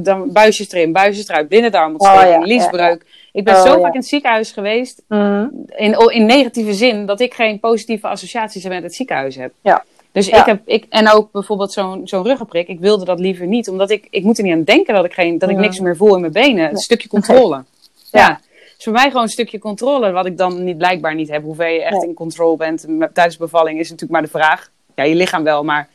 dan buisjes erin, buisjes eruit, blinddarmontsteking, oh, ja, liesbreuk. Ik ben oh, zo vaak in het ziekenhuis geweest, mm. in, in negatieve zin, dat ik geen positieve associaties met het ziekenhuis heb. Ja. Dus ik heb, ik, en ook bijvoorbeeld zo'n zo'n ruggenprik, ik wilde dat liever niet, omdat ik, ik moet er niet aan denken dat ik, geen, dat ik niks meer voel in mijn benen. Een stukje controle. Ja. Dus voor mij gewoon een stukje controle, wat ik dan niet, blijkbaar niet heb. Hoeveel je echt in controle bent tijdens bevalling is natuurlijk maar de vraag. Ja, je lichaam wel, maar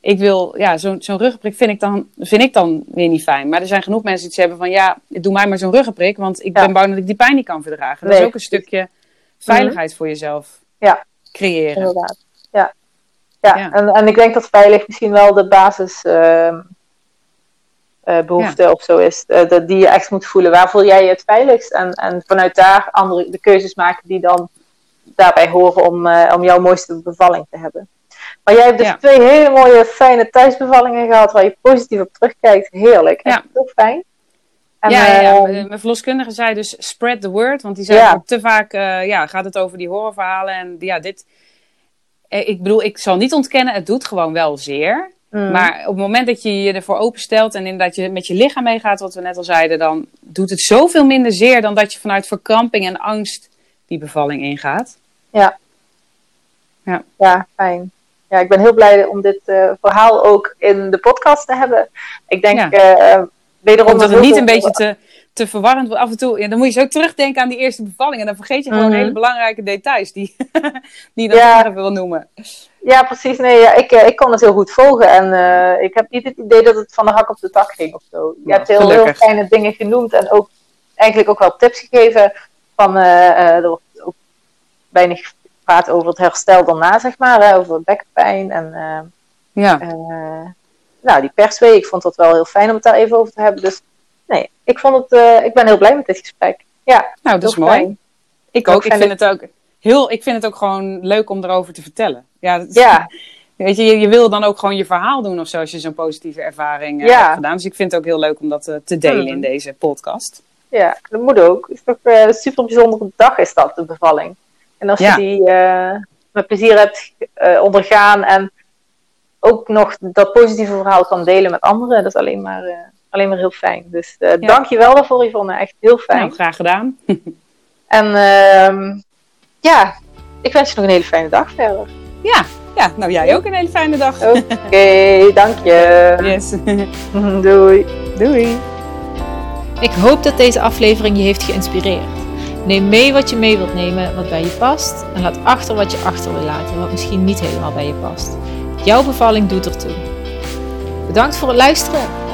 ik wil, ja, zo'n zo'n ruggenprik vind ik, dan, vind ik dan weer niet fijn. Maar er zijn genoeg mensen die zeggen van, ja, doe mij maar zo'n ruggenprik, want ik ben bang dat ik die pijn niet kan verdragen. Dat is ook een stukje veiligheid voor jezelf ja. creëren. Inderdaad, ja. Ja, En, en ik denk dat veilig misschien wel de basisbehoefte uh, uh, of zo is. Uh, dat die je echt moet voelen. Waar voel jij je het veiligst? En, en vanuit daar andere, de keuzes maken die dan daarbij horen om, eh, om jouw mooiste bevalling te hebben. Maar jij hebt dus twee hele mooie, fijne thuisbevallingen gehad waar je positief op terugkijkt. Heerlijk. Echt ja. heel fijn. En, ja, ja, ja, ehm, mijn verloskundige zei dus spread the word. Want die zei te vaak uh, ja, gaat het over die horrorverhalen. En ja, dit. Eh, ik bedoel, ik zal niet ontkennen, het doet gewoon wel zeer. Mm. Maar op het moment dat je je ervoor openstelt en inderdaad je met je lichaam meegaat, wat we net al zeiden, dan doet het zoveel minder zeer dan dat je vanuit verkramping en angst die bevalling ingaat. Ja. Ja, ja fijn ja, ik ben heel blij om dit uh, verhaal ook in de podcast te hebben. Ik denk ja. uh, wederom... Omdat het niet een beetje te, te verwarrend wordt. Af en toe, ja, dan moet je zo terugdenken aan die eerste bevalling. En dan vergeet je gewoon mm hele belangrijke details die, die je dan ja. even wil noemen. Ja, precies. Nee, ja, ik, ik kon het heel goed volgen. En uh, ik heb niet het idee dat het van de hak op de tak ging of zo. Je hebt heel, heel fijne dingen genoemd. En ook eigenlijk ook wel tips gegeven. Van, er wordt ook weinig gaat over het herstel daarna, zeg maar, hè, over bekkenpijn en uh, ja. Uh, nou, die perswee. Ik vond dat wel heel fijn om het daar even over te hebben. Dus nee, ik vond het, uh, ik ben heel blij met dit gesprek. Ja, nou, dat is mooi. Fijn. Ik ook. Ik vind het ook heel, ik vind het ook gewoon leuk om erover te vertellen. Ja, ja. Weet je, je, je, wil dan ook gewoon je verhaal doen of zo, als je zo'n positieve ervaring ja. hebt gedaan. Dus ik vind het ook heel leuk om dat te delen in deze podcast. Ja, dat moet ook. Het is toch een super bijzondere dag is dat, de bevalling. En als je die uh, met plezier hebt uh, ondergaan en ook nog dat positieve verhaal kan delen met anderen, dat is alleen maar, uh, alleen maar heel fijn. Dus ja. dank je wel daarvoor, Yvonne. Echt heel fijn. Nou, graag gedaan. en ehm, ja, ik wens je nog een hele fijne dag verder. Ja, ja nou jij ook een hele fijne dag. Oké, dank je. Yes. Doei. Doei. Ik hoop dat deze aflevering je heeft geïnspireerd. Neem mee wat je mee wilt nemen, wat bij je past. En laat achter wat je achter wil laten, wat misschien niet helemaal bij je past. Jouw bevalling doet ertoe. Bedankt voor het luisteren.